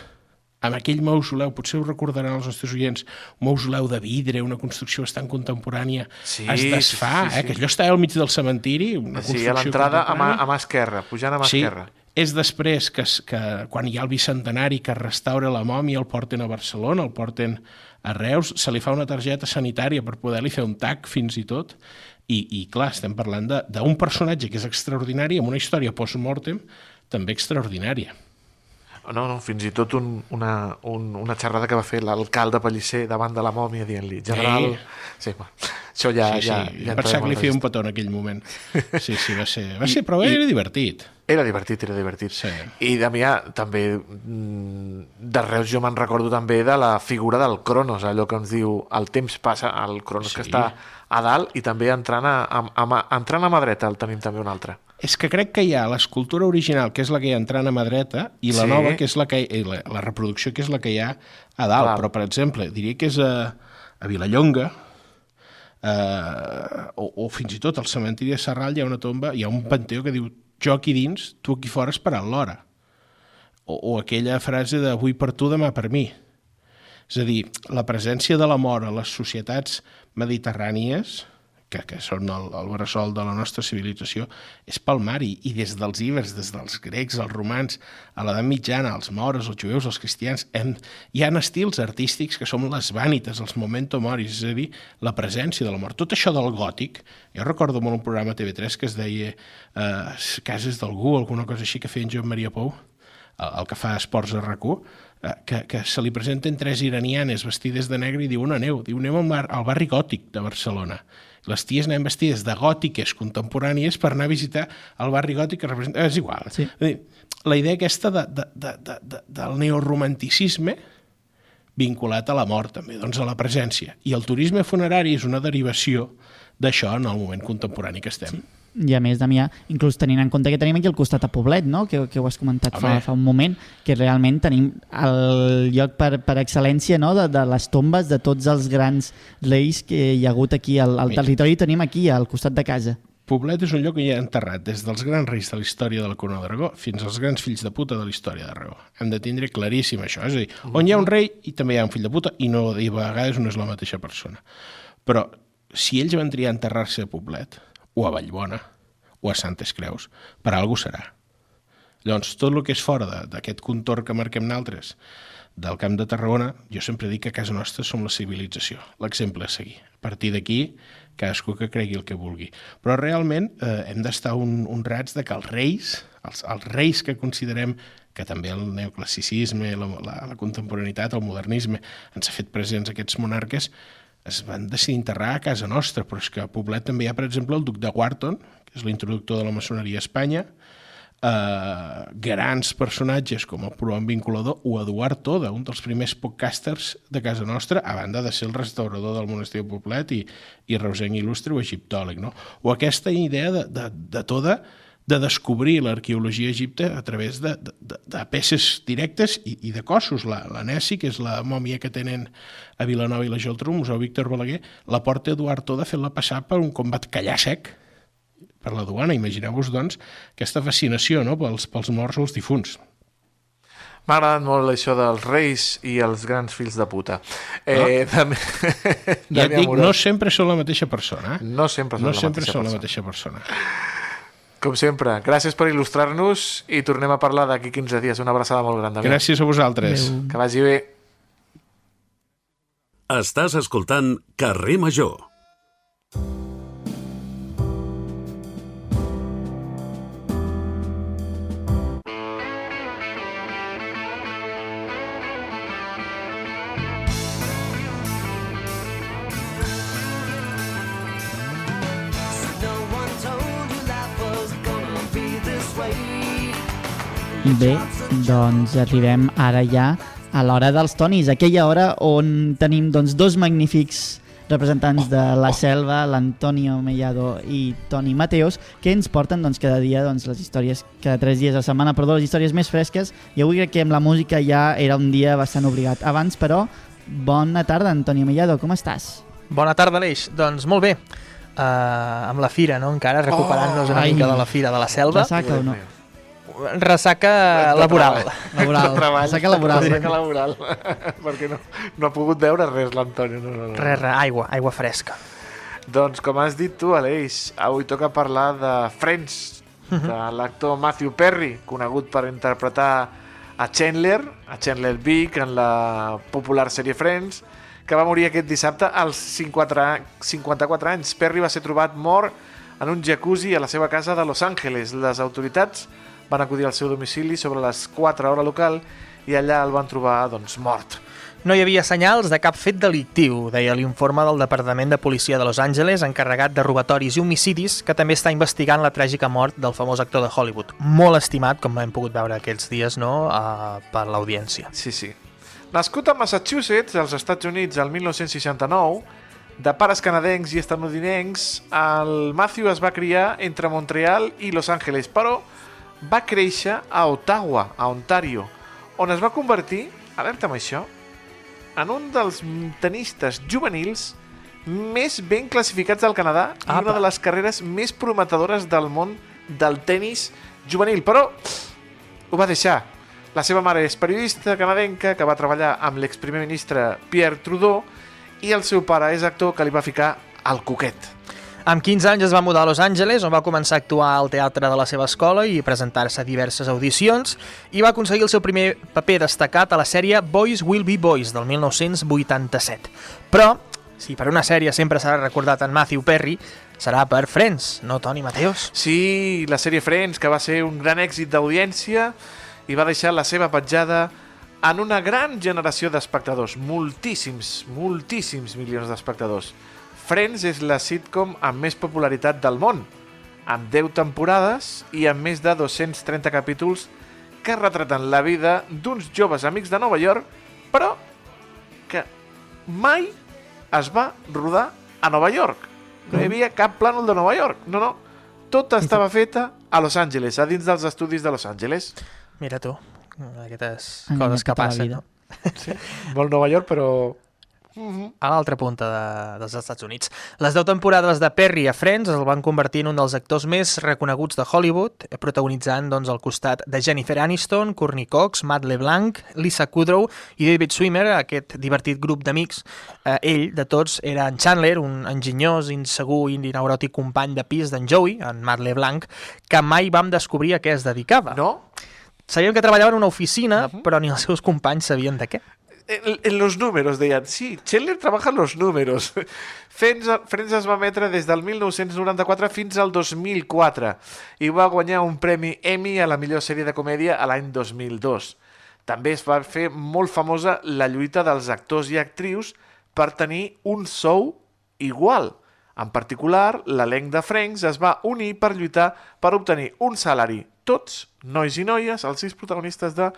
amb aquell mausoleu, potser ho recordaran els nostres oients, un mausoleu de vidre, una construcció bastant contemporània, Sí, es desfà, sí, sí, sí. eh, que allò està al mig del cementiri, una Sí, construcció a l'entrada a, mà, a mà esquerra, pujant a mà Sí, esquerra. és després que, que quan hi ha el bicentenari que es restaura la mòmia, el porten a Barcelona, el porten a Reus, se li fa una targeta sanitària per poder-li fer un tac fins i tot, i, i clar, estem parlant d'un personatge que és extraordinari amb una història post-mortem també extraordinària. No, no, fins i tot un, una, un, una xerrada que va fer l'alcalde Pellicer davant de la mòmia dient-li, general... Ei. Sí, bueno, això ja... sí, sí, ja, ja pensava que li feia un petó en aquell moment. Sí, sí, va ser, va I- ser però i- era divertit. Era divertit, era divertit. Sí. I Damià, també mm, de Reus jo me'n recordo també de la figura del Cronos, allò que ens diu el temps passa, el Cronos Sí. que està a dalt i també entrant a, a, a, entrant a mà dreta el tenim també un altre. És que crec que hi ha l'escultura original, que és la que hi ha entrant a mà dreta, i la Sí. nova, que és la, que, i la, la reproducció, que és la que hi ha a dalt. Clar. Però, per exemple, diria que és a, a Vilallonga, eh, o, o fins i tot al cementiri de Serral hi ha una tomba, hi ha un panteó que diu jo aquí dins, tu aquí fora esperant l'hora. O, o aquella frase de avui per tu, demà per mi. És a dir, la presència de la mort a les societats mediterrànies, que, que són el, el bressol de la nostra civilització, és palmari. I des dels ibers, des dels grecs, els romans, a l'edat mitjana, els mores, els jueus, els cristians, hem, hi ha estils artístics que són les vanites, els memento moris, és a dir, la presència de la mort. Tot això del gòtic, jo recordo molt un programa a TV3 que es deia eh, Cases d'algú, alguna cosa així que feia en Joan Maria Pou, el, el que fa esports a rac eh, que, que se li presenten tres iranianes vestides de negre i diuen aneu, diu anem al, mar, al barri gòtic de Barcelona. Les ties anem vestides de gòtiques contemporànies per anar a visitar el barri gòtic que representa... És igual. Sí. Dir, La idea aquesta de, de, de, de, de, del neoromanticisme vinculat a la mort també, doncs a la presència. I el turisme funerari és una derivació d'això en el moment contemporani que estem. Sí. I a més, Damià, inclús tenint en compte que tenim aquí al costat a Poblet, no? que, que ho has comentat fa, Home. fa un moment, que realment tenim el lloc per, per excel·lència no? de, de les tombes de tots els grans reis que hi ha hagut aquí al, al territori, tenim aquí al costat de casa. Poblet és un lloc que hi ha enterrat des dels grans reis de la història de la Corona d'Aragó fins als grans fills de puta de la història d'Aragó. Hem de tindre claríssim això. És a dir, on hi ha un rei i també hi ha un fill de puta i no i a vegades no és la mateixa persona. Però si ells van triar enterrar-se a Poblet o a Vallbona o a Santes Creus, per algú serà. Llavors, tot el que és fora d'aquest contorn que marquem naltres del Camp de Tarragona, jo sempre dic que a casa nostra som la civilització, l'exemple a seguir. A partir d'aquí, cadascú que cregui el que vulgui. Però realment eh, hem d'estar un, honrats de que els reis, els, els reis que considerem que també el neoclassicisme, la, la, la contemporaneitat, el modernisme, ens ha fet presents aquests monarques, es van decidir enterrar a casa nostra, però és que a Poblet també hi ha, per exemple, el duc de Wharton, que és l'introductor de la maçoneria a Espanya, eh, grans personatges com el prohom vinculador o Eduard Toda, un dels primers podcasters de casa nostra, a banda de ser el restaurador del monestir de Poblet i, i reusenc il·lustre o egiptòleg. No? O aquesta idea de, de, de Toda de descobrir l'arqueologia a Egipte a través de, de, de, de peces directes i, i de cossos. La, la Nessi, que és la mòmia que tenen a Vilanova i la Geltrú, el Museu Víctor Balaguer, la porta Eduard Toda fent-la passar per un combat callar sec per la duana. Imagineu-vos, doncs, aquesta fascinació no? pels, pels morts o els difunts. M'ha agradat molt això dels reis i els grans fills de puta. Eh, Dami... Ja et dic, Amorós. no sempre són la mateixa persona. Eh? no sempre són No la sempre mateixa són la mateixa persona. Com sempre, gràcies per il·lustrar-nos i tornem a parlar d'aquí 15 dies. Una abraçada molt gran. Gràcies a vosaltres. Adéu. Que vagi bé. Estàs escoltant Carrer Major. Bé, doncs arribem ara ja a l'hora dels tonis, aquella hora on tenim doncs, dos magnífics representants de la selva, l'Antonio Mellado i Toni Mateos, que ens porten doncs, cada dia doncs, les històries, cada tres dies a la setmana, perdó, les històries més fresques, i avui crec que amb la música ja era un dia bastant obligat. Abans, però, bona tarda, Antonio Mellado, com estàs? Bona tarda, Aleix. Doncs molt bé. Uh, amb la fira, no? Encara recuperant-nos una Ai. mica de la fira de la selva. Ressaca o no? Ressaca laboral. Laboral. Treball. Ressaca laboral. Ressaca laboral. Perquè no, no ha pogut veure res l'Antonio. No, no, no. Res, res, aigua, aigua fresca. Doncs com has dit tu, Aleix, avui toca parlar de Friends, de l'actor Matthew Perry, conegut per interpretar a Chandler, a Chandler Big en la popular sèrie Friends, que va morir aquest dissabte als 54, a- 54 anys. Perry va ser trobat mort en un jacuzzi a la seva casa de Los Angeles. Les autoritats van acudir al seu domicili sobre les 4 hora local i allà el van trobar doncs, mort. No hi havia senyals de cap fet delictiu, deia l'informe del Departament de Policia de Los Angeles, encarregat de robatoris i homicidis, que també està investigant la tràgica mort del famós actor de Hollywood. Molt estimat, com hem pogut veure aquests dies, no?, uh, per l'audiència. Sí, sí. Nascut a Massachusetts, als Estats Units, el 1969, de pares canadencs i estadounidencs, el Matthew es va criar entre Montreal i Los Angeles, però va créixer a Ottawa, a Ontario, on es va convertir, alerta amb això, en un dels tenistes juvenils més ben classificats del Canadà i Apa. una de les carreres més prometedores del món del tennis juvenil. Però ho va deixar. La seva mare és periodista canadenca que va treballar amb l'exprimer ministre Pierre Trudeau i el seu pare és actor que li va ficar al coquet. Amb 15 anys es va mudar a Los Angeles, on va començar a actuar al teatre de la seva escola i presentar-se a diverses audicions, i va aconseguir el seu primer paper destacat a la sèrie Boys Will Be Boys, del 1987. Però, si per una sèrie sempre serà recordat en Matthew Perry, serà per Friends, no Toni Mateos. Sí, la sèrie Friends, que va ser un gran èxit d'audiència i va deixar la seva petjada en una gran generació d'espectadors, moltíssims, moltíssims milions d'espectadors. Friends és la sitcom amb més popularitat del món, amb 10 temporades i amb més de 230 capítols que retraten la vida d'uns joves amics de Nova York, però que mai es va rodar a Nova York. No hi havia cap plànol de Nova York. No, no. Tot estava feta a Los Angeles, a dins dels estudis de Los Angeles. Mira tu, aquestes Enganyat coses que tota passen, no? Molt Nova York, però... a l'altra punta de, dels Estats Units. Les 10 temporades de Perry a Friends el van convertir en un dels actors més reconeguts de Hollywood, protagonitzant doncs, al costat de Jennifer Aniston, Courtney Cox, Matt LeBlanc, Lisa Kudrow i David Swimmer, aquest divertit grup d'amics. Eh, ell, de tots, era en Chandler, un enginyós, insegur i neuròtic company de pis d'en Joey, en Matt LeBlanc, que mai vam descobrir a què es dedicava. No? Sabíem que treballava en una oficina, però ni els seus companys sabien de què. En, en los números, deien. Sí, Chandler trabaja en los números. Friends, Friends es va emetre des del 1994 fins al 2004 i va guanyar un premi Emmy a la millor sèrie de comèdia a l'any 2002. També es va fer molt famosa la lluita dels actors i actrius per tenir un sou igual. En particular, l'elenc de Friends es va unir per lluitar per obtenir un salari, tots, nois i noies, els sis protagonistes de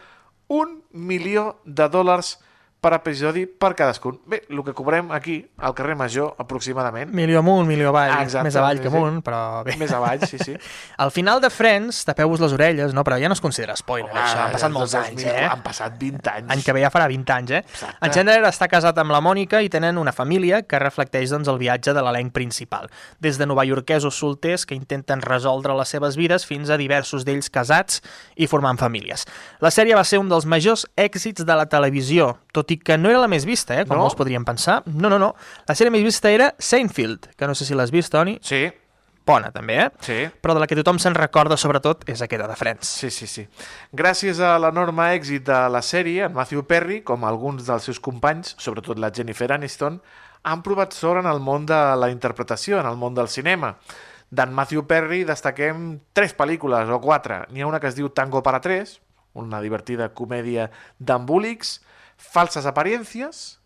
un milió de dòlars per episodi per cadascun. Bé, el que cobrem aquí, al carrer Major, aproximadament. Milió amunt, milió avall, Ah, exacte, més avall sí, que sí. amunt, però bé. Més avall, sí, sí. Al final de Friends, tapeu-vos les orelles, no? però ja no es considera spoiler, Home, això. Han passat molts anys, 2000, eh? Han passat 20 anys. Any que ve ja farà 20 anys, eh? Exacte. En Chandler està casat amb la Mònica i tenen una família que reflecteix doncs, el viatge de l'elenc principal. Des de novaiorquesos solters que intenten resoldre les seves vides fins a diversos d'ells casats i formant famílies. La sèrie va ser un dels majors èxits de la televisió, tot i que no era la més vista, eh? com No? molts podrien pensar. No, no, no. La sèrie més vista era Seinfeld, que no sé si l'has vist, Toni. Sí, Bona, també, eh? sí. Però de la que tothom se'n recorda, sobretot, és aquesta de Friends. Sí, sí, sí. Gràcies a l'enorme èxit de la sèrie, en Matthew Perry, com alguns dels seus companys, sobretot la Jennifer Aniston, han provat sort en el món de la interpretació, en el món del cinema. D'en Matthew Perry destaquem tres pel·lícules, o quatre. N'hi ha una que es diu Tango para tres, una divertida comèdia d'embúlics, Falsas apariencias,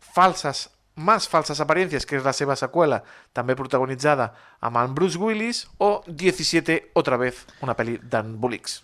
Falsas Más falsas apariencias, que és la seva seqüela, també protagonitzada amb en Bruce Willis, o 17, otra vez, una pel·li d'en Bullix.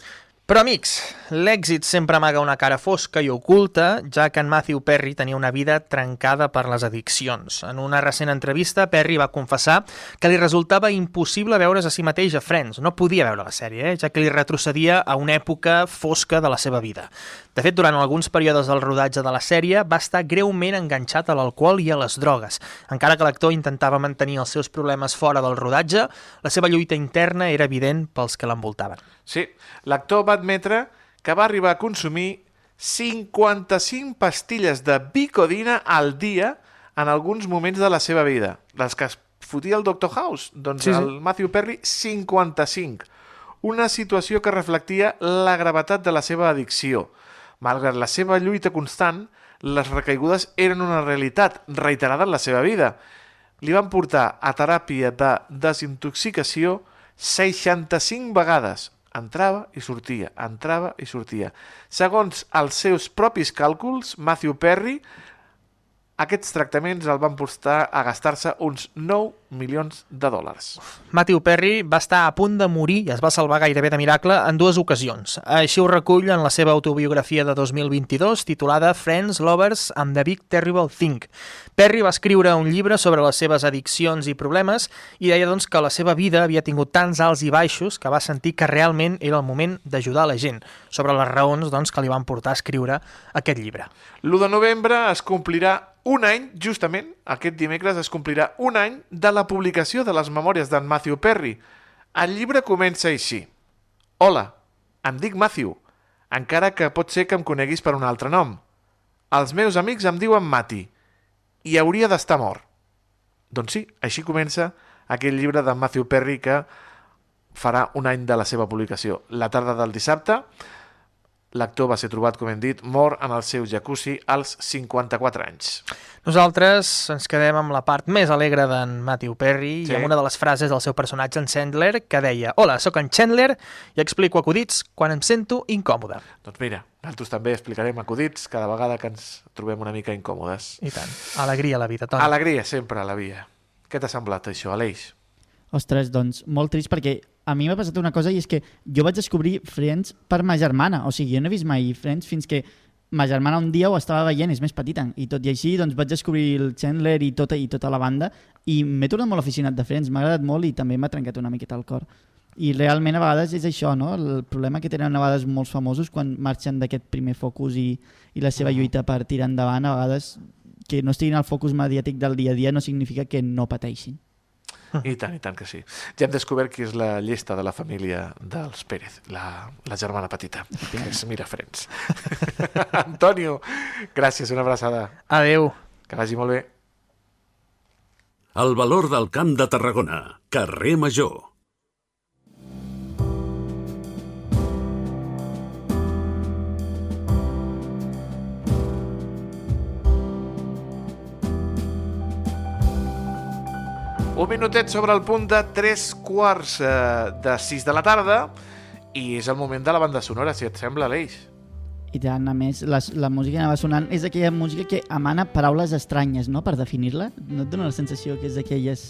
Però, amics, l'èxit sempre amaga una cara fosca i oculta, ja que en Matthew Perry tenia una vida trencada per les addiccions. En una recent entrevista, Perry va confessar que li resultava impossible veure's a si mateix a Friends. No podia veure la sèrie, eh? ja que li retrocedia a una època fosca de la seva vida. De fet, durant alguns períodes del rodatge de la sèrie, va estar greument enganxat a l'alcohol i a les drogues. Encara que l'actor intentava mantenir els seus problemes fora del rodatge, la seva lluita interna era evident pels que l'envoltaven. Sí, l'actor va admetre que va arribar a consumir 55 pastilles de bicodina al dia en alguns moments de la seva vida. Les que es fotia el Dr. House, doncs sí, sí. el Matthew Perry, 55. Una situació que reflectia la gravetat de la seva addicció. Malgrat la seva lluita constant, les recaigudes eren una realitat reiterada en la seva vida. Li van portar a teràpia de desintoxicació 65 vegades. Entrava i sortia, entrava i sortia. Segons els seus propis càlculs, Matthew Perry, aquests tractaments el van portar a gastar-se uns 9 milions de dòlars. Matthew Perry va estar a punt de morir i es va salvar gairebé de miracle en dues ocasions. Així ho recull en la seva autobiografia de 2022 titulada Friends, Lovers and the Big Terrible Thing. Perry va escriure un llibre sobre les seves addiccions i problemes i deia doncs, que la seva vida havia tingut tants alts i baixos que va sentir que realment era el moment d'ajudar la gent sobre les raons doncs, que li van portar a escriure aquest llibre. L'1 de novembre es complirà un any, justament, aquest dimecres es complirà un any de la publicació de les memòries d'en Matthew Perry. El llibre comença així. Hola, em dic Matthew, encara que pot ser que em coneguis per un altre nom. Els meus amics em diuen Mati i hauria d'estar mort. Doncs sí, així comença aquell llibre de Matthew Perry que farà un any de la seva publicació. La tarda del dissabte, l'actor va ser trobat, com hem dit, mort en el seu jacuzzi als 54 anys. Nosaltres ens quedem amb la part més alegre d'en Matthew Perry Sí. i amb una de les frases del seu personatge, en Chandler, que deia Hola, sóc en Chandler i explico acudits quan em sento incòmode. Doncs mira, nosaltres també explicarem acudits cada vegada que ens trobem una mica incòmodes. I tant. Alegria a la vida, Toni. Alegria sempre a la via. Què t'ha semblat això, Aleix? Ostres, doncs, molt trist perquè a mi m'ha passat una cosa i és que jo vaig descobrir Friends per ma germana. O sigui, jo no he vist mai Friends fins que ma germana un dia ho estava veient, és més petita, i tot i així doncs, vaig descobrir el Chandler i tota, i tota la banda i m'he tornat molt aficionat de Friends, m'ha agradat molt i també m'ha trencat una miqueta el cor. I realment a vegades és això, no? El problema que tenen a vegades molts famosos quan marxen d'aquest primer focus i, i la seva lluita per tirar endavant, a vegades que no estiguin al focus mediàtic del dia a dia no significa que no pateixin. I tant, i tant que sí. Ja hem descobert qui és la llesta de la família dels Pérez, la, la germana petita, que és Mirafrens. Antonio, gràcies, una abraçada. Adeu. Que vagi molt bé. El valor del Camp de Tarragona. Carrer Major. Un minutet sobre el punt de 3 quarts eh, de 6 de la tarda i és el moment de la banda sonora, si et sembla, Aleix. I tant, a més, les, la música que anava sonant és aquella música que emana paraules estranyes, no?, per definir-la. No et dona la sensació que és d'aquelles...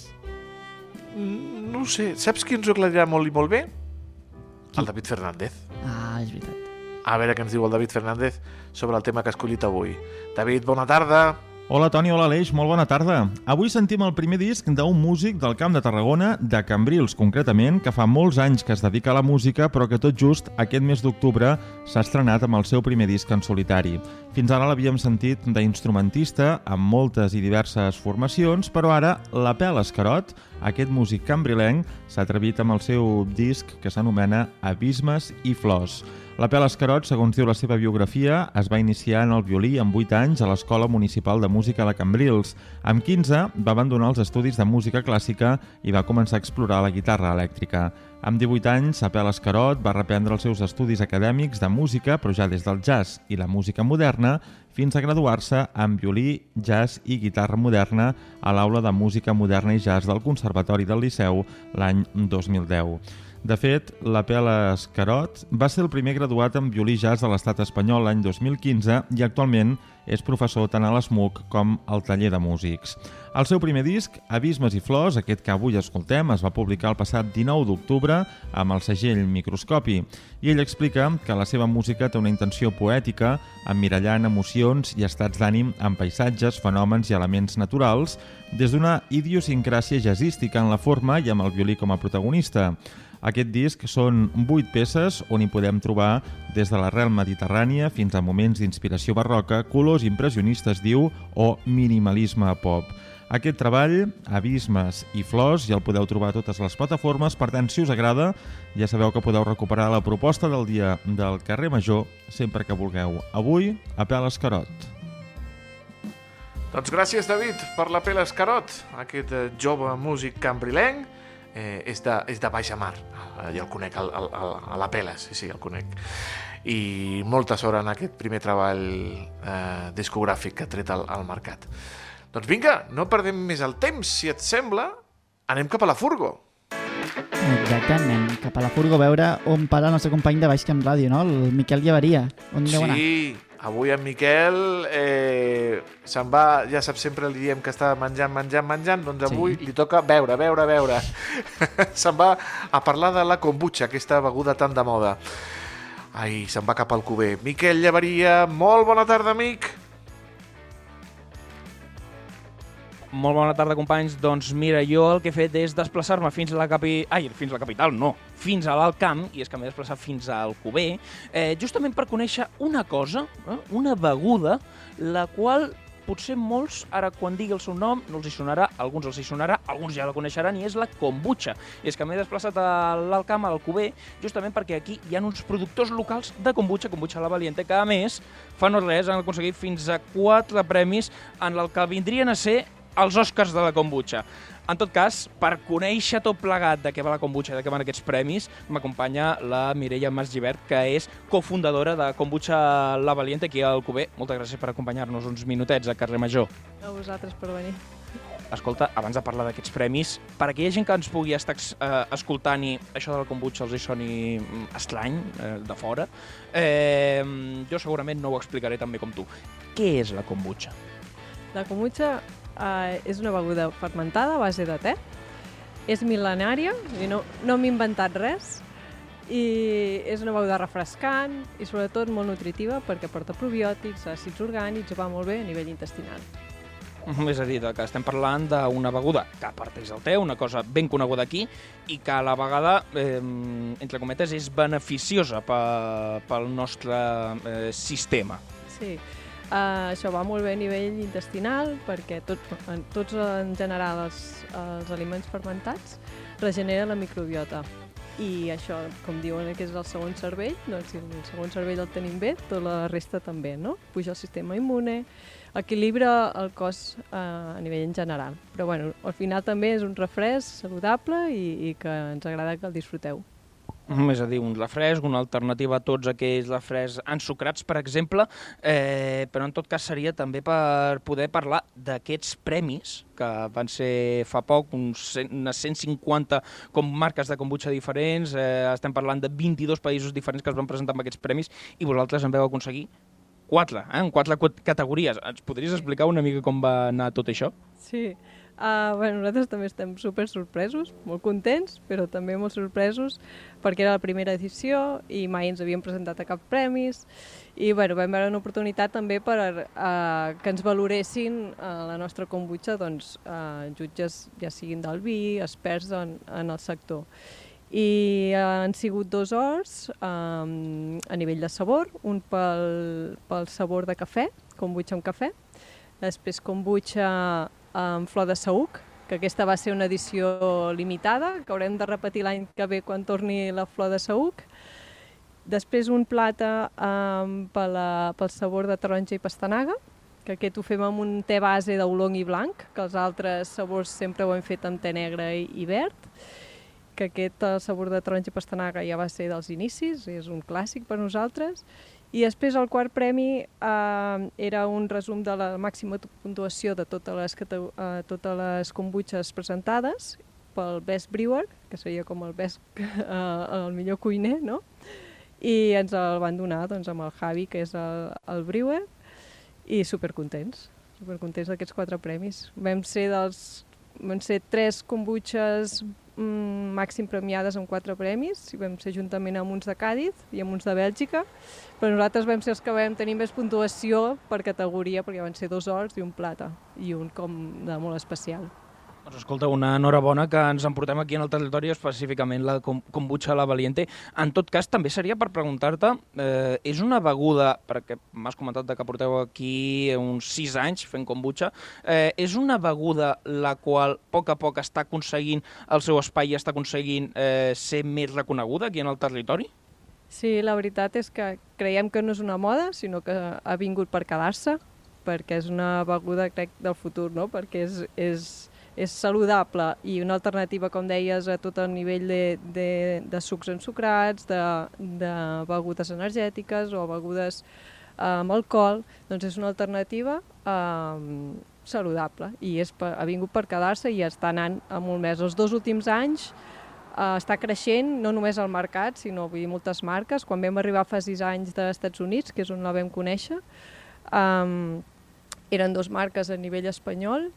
Mm, No sé, saps qui ens ho aclarirà molt i molt bé? El David Fernández. Ah, és veritat. A veure què ens diu el David Fernández sobre el tema que ha escollit avui. David, bona tarda. Hola Toni, hola Aleix, molt bona tarda. Avui sentim el primer disc d'un músic del Camp de Tarragona, de Cambrils concretament, que fa molts anys que es dedica a la música, però que tot just aquest mes d'octubre s'ha estrenat amb el seu primer disc en solitari. Fins ara l'havíem sentit d'instrumentista amb moltes i diverses formacions, però ara la Pel Escarot, aquest músic cambrilenc, s'ha atrevit amb el seu disc que s'anomena Abismes i Flors. La Pel Escarot, segons diu la seva biografia, es va iniciar en el violí amb 8 anys a l'Escola Municipal de Música de Cambrils. Amb 15 va abandonar els estudis de música clàssica i va començar a explorar la guitarra elèctrica. Amb 18 anys, Apel Escarot va reprendre els seus estudis acadèmics de música, però ja des del jazz i la música moderna, fins a graduar-se en violí, jazz i guitarra moderna a l'Aula de Música Moderna i Jazz del Conservatori del Liceu l'any 2010. De fet, la Pela Escarot va ser el primer graduat en violí jazz de l'estat espanyol l'any 2015 i actualment és professor tant a l'ESMUC com al taller de músics. El seu primer disc, Abismes i Flors, aquest que avui escoltem, es va publicar el passat 19 d'octubre amb el segell Microscopi i ell explica que la seva música té una intenció poètica, emmirallant emocions i estats d'ànim en paisatges, fenòmens i elements naturals, des d'una idiosincràsia jazzística en la forma i amb el violí com a protagonista. Aquest disc són vuit peces on hi podem trobar des de l'arrel mediterrània fins a moments d'inspiració barroca, colors impressionistes, diu, o minimalisme pop. Aquest treball, Abismes i Flors, ja el podeu trobar a totes les plataformes, per tant, si us agrada, ja sabeu que podeu recuperar la proposta del dia del carrer Major sempre que vulgueu. Avui, a Pèl Escarot. Doncs gràcies, David, per la Pela Escarot, aquest eh, jove músic cambrilenc. Eh, és, de, és de Baixa Mar, Ah, ja el conec, el, el, a la Pela, sí, sí, el conec. I molta sort en aquest primer treball eh, discogràfic que ha tret al, al mercat. Doncs vinga, no perdem més el temps, si et sembla, anem cap a la furgo. Exacte, anem cap a la furgo a veure on para el nostre company de Baix Camp Ràdio, no? El Miquel Llevaria. On deu anar? Sí, avui en Miquel eh, se'n va, ja saps, sempre li diem que està menjant, menjant, menjant, doncs Sí. avui li toca veure, veure, veure. se'n va a parlar de la kombucha, aquesta beguda tan de moda. Ai, se'n va cap al cuber. Miquel Llevaria, molt bona tarda, amic. Molt bona tarda, companys. Doncs mira, jo el que he fet és desplaçar-me fins a la capi... Ai, fins a la capital, no. Fins a l'Alt Camp, i és que m'he desplaçat fins a Alcover, eh, justament per conèixer una cosa, eh, una beguda, la qual potser molts, ara quan digui el seu nom, no els hi sonarà, alguns els hi sonarà, alguns ja la coneixeran, i és la kombucha. I és que m'he desplaçat a l'Alt Camp, a Alcover, justament perquè aquí hi ha uns productors locals de kombucha, kombucha la Valiente, que a més, fa no res, han aconseguit fins a quatre premis en el que vindrien a ser els Oscars de la kombucha. En tot cas, per conèixer tot plegat de què va la kombucha i de què van aquests premis, m'acompanya la Mireia Masgivert, que és cofundadora de Kombucha La Valiente aquí a Alcover. Moltes gràcies per acompanyar-nos uns minutets a Carrer Major. A vosaltres per venir. Escolta, abans de parlar d'aquests premis, per a aquella gent que ens pugui estar eh, escoltant i això de la kombucha els hi soni mm, estrany, eh, de fora, eh, jo segurament no ho explicaré tan bé com tu. Què és la kombucha? La kombucha eh, és una beguda fermentada a base de te. És mil·lenària, i no, no m'he inventat res. I és una beguda refrescant i sobretot molt nutritiva perquè porta probiòtics, àcids orgànics va molt bé a nivell intestinal. És a dir, que estem parlant d'una beguda que parteix del te, una cosa ben coneguda aquí, i que a la vegada, eh, entre cometes, és beneficiosa pe- pel nostre eh, sistema. Sí, uh, això va molt bé a nivell intestinal perquè tot, en, tots en general els, els aliments fermentats regeneren la microbiota i això, com diuen que és el segon cervell, doncs el segon cervell el tenim bé, tota la resta també, no? Puja el sistema immune, equilibra el cos eh, a nivell en general. Però bueno, al final també és un refresc saludable i, i que ens agrada que el disfruteu. És a dir, un refresc, una alternativa a tots aquells refrescs ensucrats, per exemple, eh, però en tot cas seria també per poder parlar d'aquests premis que van ser fa poc, uns, cent- unes 150 com marques de kombucha diferents, eh, estem parlant de 22 països diferents que es van presentar amb aquests premis i vosaltres en veu aconseguir quatre, eh, en quatre quat- categories. Ens podries explicar una mica com va anar tot això? Sí, uh, bueno, nosaltres també estem super sorpresos, molt contents, però també molt sorpresos perquè era la primera edició i mai ens havíem presentat a cap premis i bueno, vam veure una oportunitat també per uh, que ens valoressin uh, la nostra kombucha doncs, uh, jutges ja siguin del vi, experts en, en el sector. I uh, han sigut dos horts um, a nivell de sabor, un pel, pel sabor de cafè, kombucha amb cafè, després kombucha amb flor de saüc, que aquesta va ser una edició limitada, que haurem de repetir l'any que ve quan torni la flor de saüc. Després un plata um, pel, pel sabor de taronja i pastanaga, que aquest ho fem amb un te base d'oolong i blanc, que els altres sabors sempre ho hem fet amb te negre i, i verd, que aquest el sabor de taronja i pastanaga ja va ser dels inicis, és un clàssic per nosaltres, i després el quart premi eh, era un resum de la màxima puntuació de totes les, eh, totes les kombutxes presentades pel Best Brewer, que seria com el best, uh, el millor cuiner, no? I ens el van donar doncs, amb el Javi, que és el, el brewer, i supercontents, supercontents d'aquests quatre premis. Vam ser dels van ser tres kombuches màxim premiades amb quatre premis, i vam ser juntament amb uns de Càdiz i amb uns de Bèlgica, però nosaltres vam ser els que vam tenir més puntuació per categoria, perquè van ser dos ors i un plata, i un com de molt especial. Doncs escolta, una enhorabona que ens emportem aquí en el territori, específicament la kombucha La Valiente. En tot cas, també seria per preguntar-te, eh, és una beguda, perquè m'has comentat que porteu aquí uns sis anys fent kombucha, eh, és una beguda la qual a poc a poc està aconseguint el seu espai i està aconseguint eh, ser més reconeguda aquí en el territori? Sí, la veritat és que creiem que no és una moda, sinó que ha vingut per quedar-se, perquè és una beguda, crec, del futur, no? perquè és, és, és saludable i una alternativa, com deies, a tot el nivell de, de, de sucs ensucrats, de, de begudes energètiques o begudes amb alcohol, doncs és una alternativa eh, saludable i és, per- ha vingut per quedar-se i està anant a molt més. Els dos últims anys eh, està creixent, no només el mercat, sinó vull dir, moltes marques. Quan vam arribar fa sis anys dels Estats Units, que és on la vam conèixer, um, eren dos marques a nivell espanyol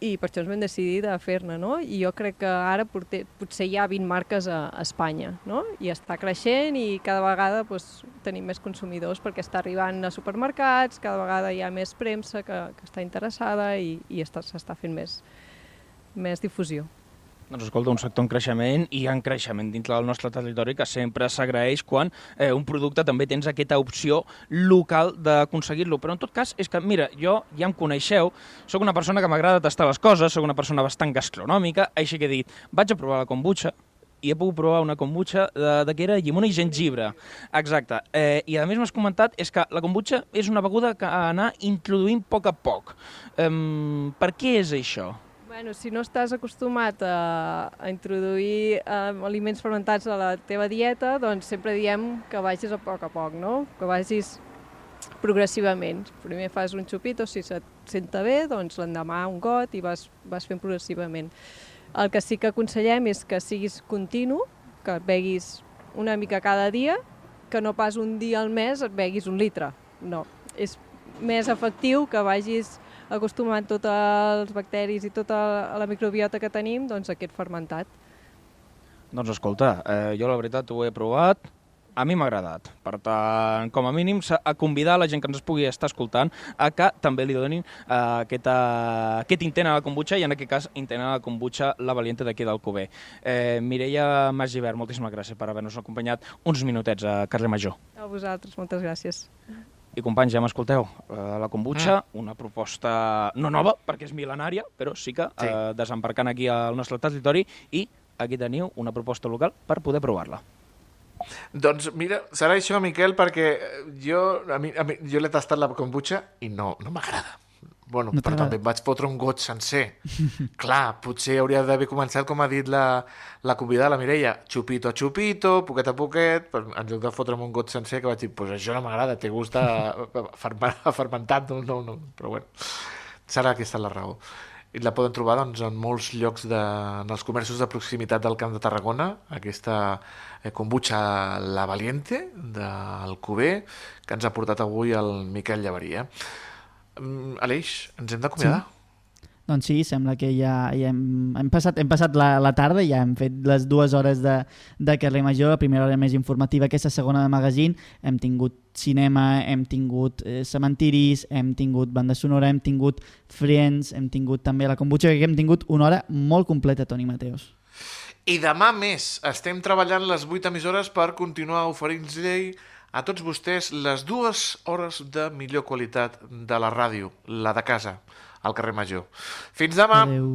i per això ens vam decidir de fer-ne, no? I jo crec que ara porter, potser hi ha 20 marques a, a Espanya, no? I està creixent i cada vegada doncs, tenim més consumidors perquè està arribant a supermercats, cada vegada hi ha més premsa que, que està interessada i, i està- s'està fent més, més difusió. Doncs escolta, un sector en creixement i en creixement dintre del nostre territori que sempre s'agraeix quan eh, un producte també tens aquesta opció local d'aconseguir-lo. Però en tot cas, és que, mira, jo ja em coneixeu, sóc una persona que m'agrada tastar les coses, sóc una persona bastant gastronòmica, així que he dit, vaig a provar la kombucha, i he pogut provar una kombucha de, de que era llimona i gengibre. Exacte. Eh, I a més m'has comentat és que la kombucha és una beguda que ha d'anar introduint a poc a poc. Um, per què és això? Bueno, si no estàs acostumat a, a introduir eh, aliments fermentats a la teva dieta, doncs sempre diem que vagis a poc a poc, no? Que vagis progressivament. Primer fas un xupito, si se't senta bé, doncs l'endemà un got i vas, vas fent progressivament. El que sí que aconsellem és que siguis continu, que beguis una mica cada dia, que no pas un dia al mes et beguis un litre. No, és més efectiu que vagis acostumant tots els bacteris i tota la microbiota que tenim doncs, aquest fermentat. Doncs escolta, eh, jo la veritat ho he provat, a mi m'ha agradat. Per tant, com a mínim, a convidar la gent que ens pugui estar escoltant a que també li donin eh, aquesta, aquest intent a la kombucha i en aquest cas intent a la kombucha la valiente d'aquí del Cuber. Eh, Mireia Masgivert, moltíssimes gràcies per haver-nos acompanyat uns minutets a Carrer Major. A vosaltres, moltes gràcies. I companys, ja m'escolteu, eh, la kombucha, una proposta no nova, perquè és mil·lenària, però sí que Sí. eh, desembarcant aquí al nostre territori i aquí teniu una proposta local per poder provar-la. Doncs mira, serà això, Miquel, perquè jo, a mi, a mi, jo l'he tastat la kombucha i no, no m'agrada. Bueno, No però també em vaig fotre un got sencer. Clar, potser hauria d'haver començat, com ha dit la, la convidada, la Mireia, xupito a xupito, poquet a poquet, però en lloc de fotre'm un got sencer, que vaig dir, pues això no m'agrada, té gust a, a, fermentat, no, no, no, però bueno, serà aquesta la raó. I la poden trobar doncs, en molts llocs de, en els comerços de proximitat del Camp de Tarragona, aquesta eh, kombucha La Valiente del Cuber, que ens ha portat avui el Miquel Llavaria. Mm, Aleix, ens hem d'acomiadar. Doncs sí, sembla que ja, ja hem, hem passat, hem passat la, la tarda, ja hem fet les dues hores de, de carrer Major, la primera hora més informativa, aquesta segona de magazine, hem tingut cinema, hem tingut eh, cementiris, hem tingut banda sonora, hem tingut Friends, hem tingut també la kombucha, que hem tingut una hora molt completa, Toni Mateos. I demà més estem treballant les 8 emissores per continuar oferint-los a tots vostès les dues hores de millor qualitat de la ràdio, la de casa, al carrer Major. Fins demà! Adéu.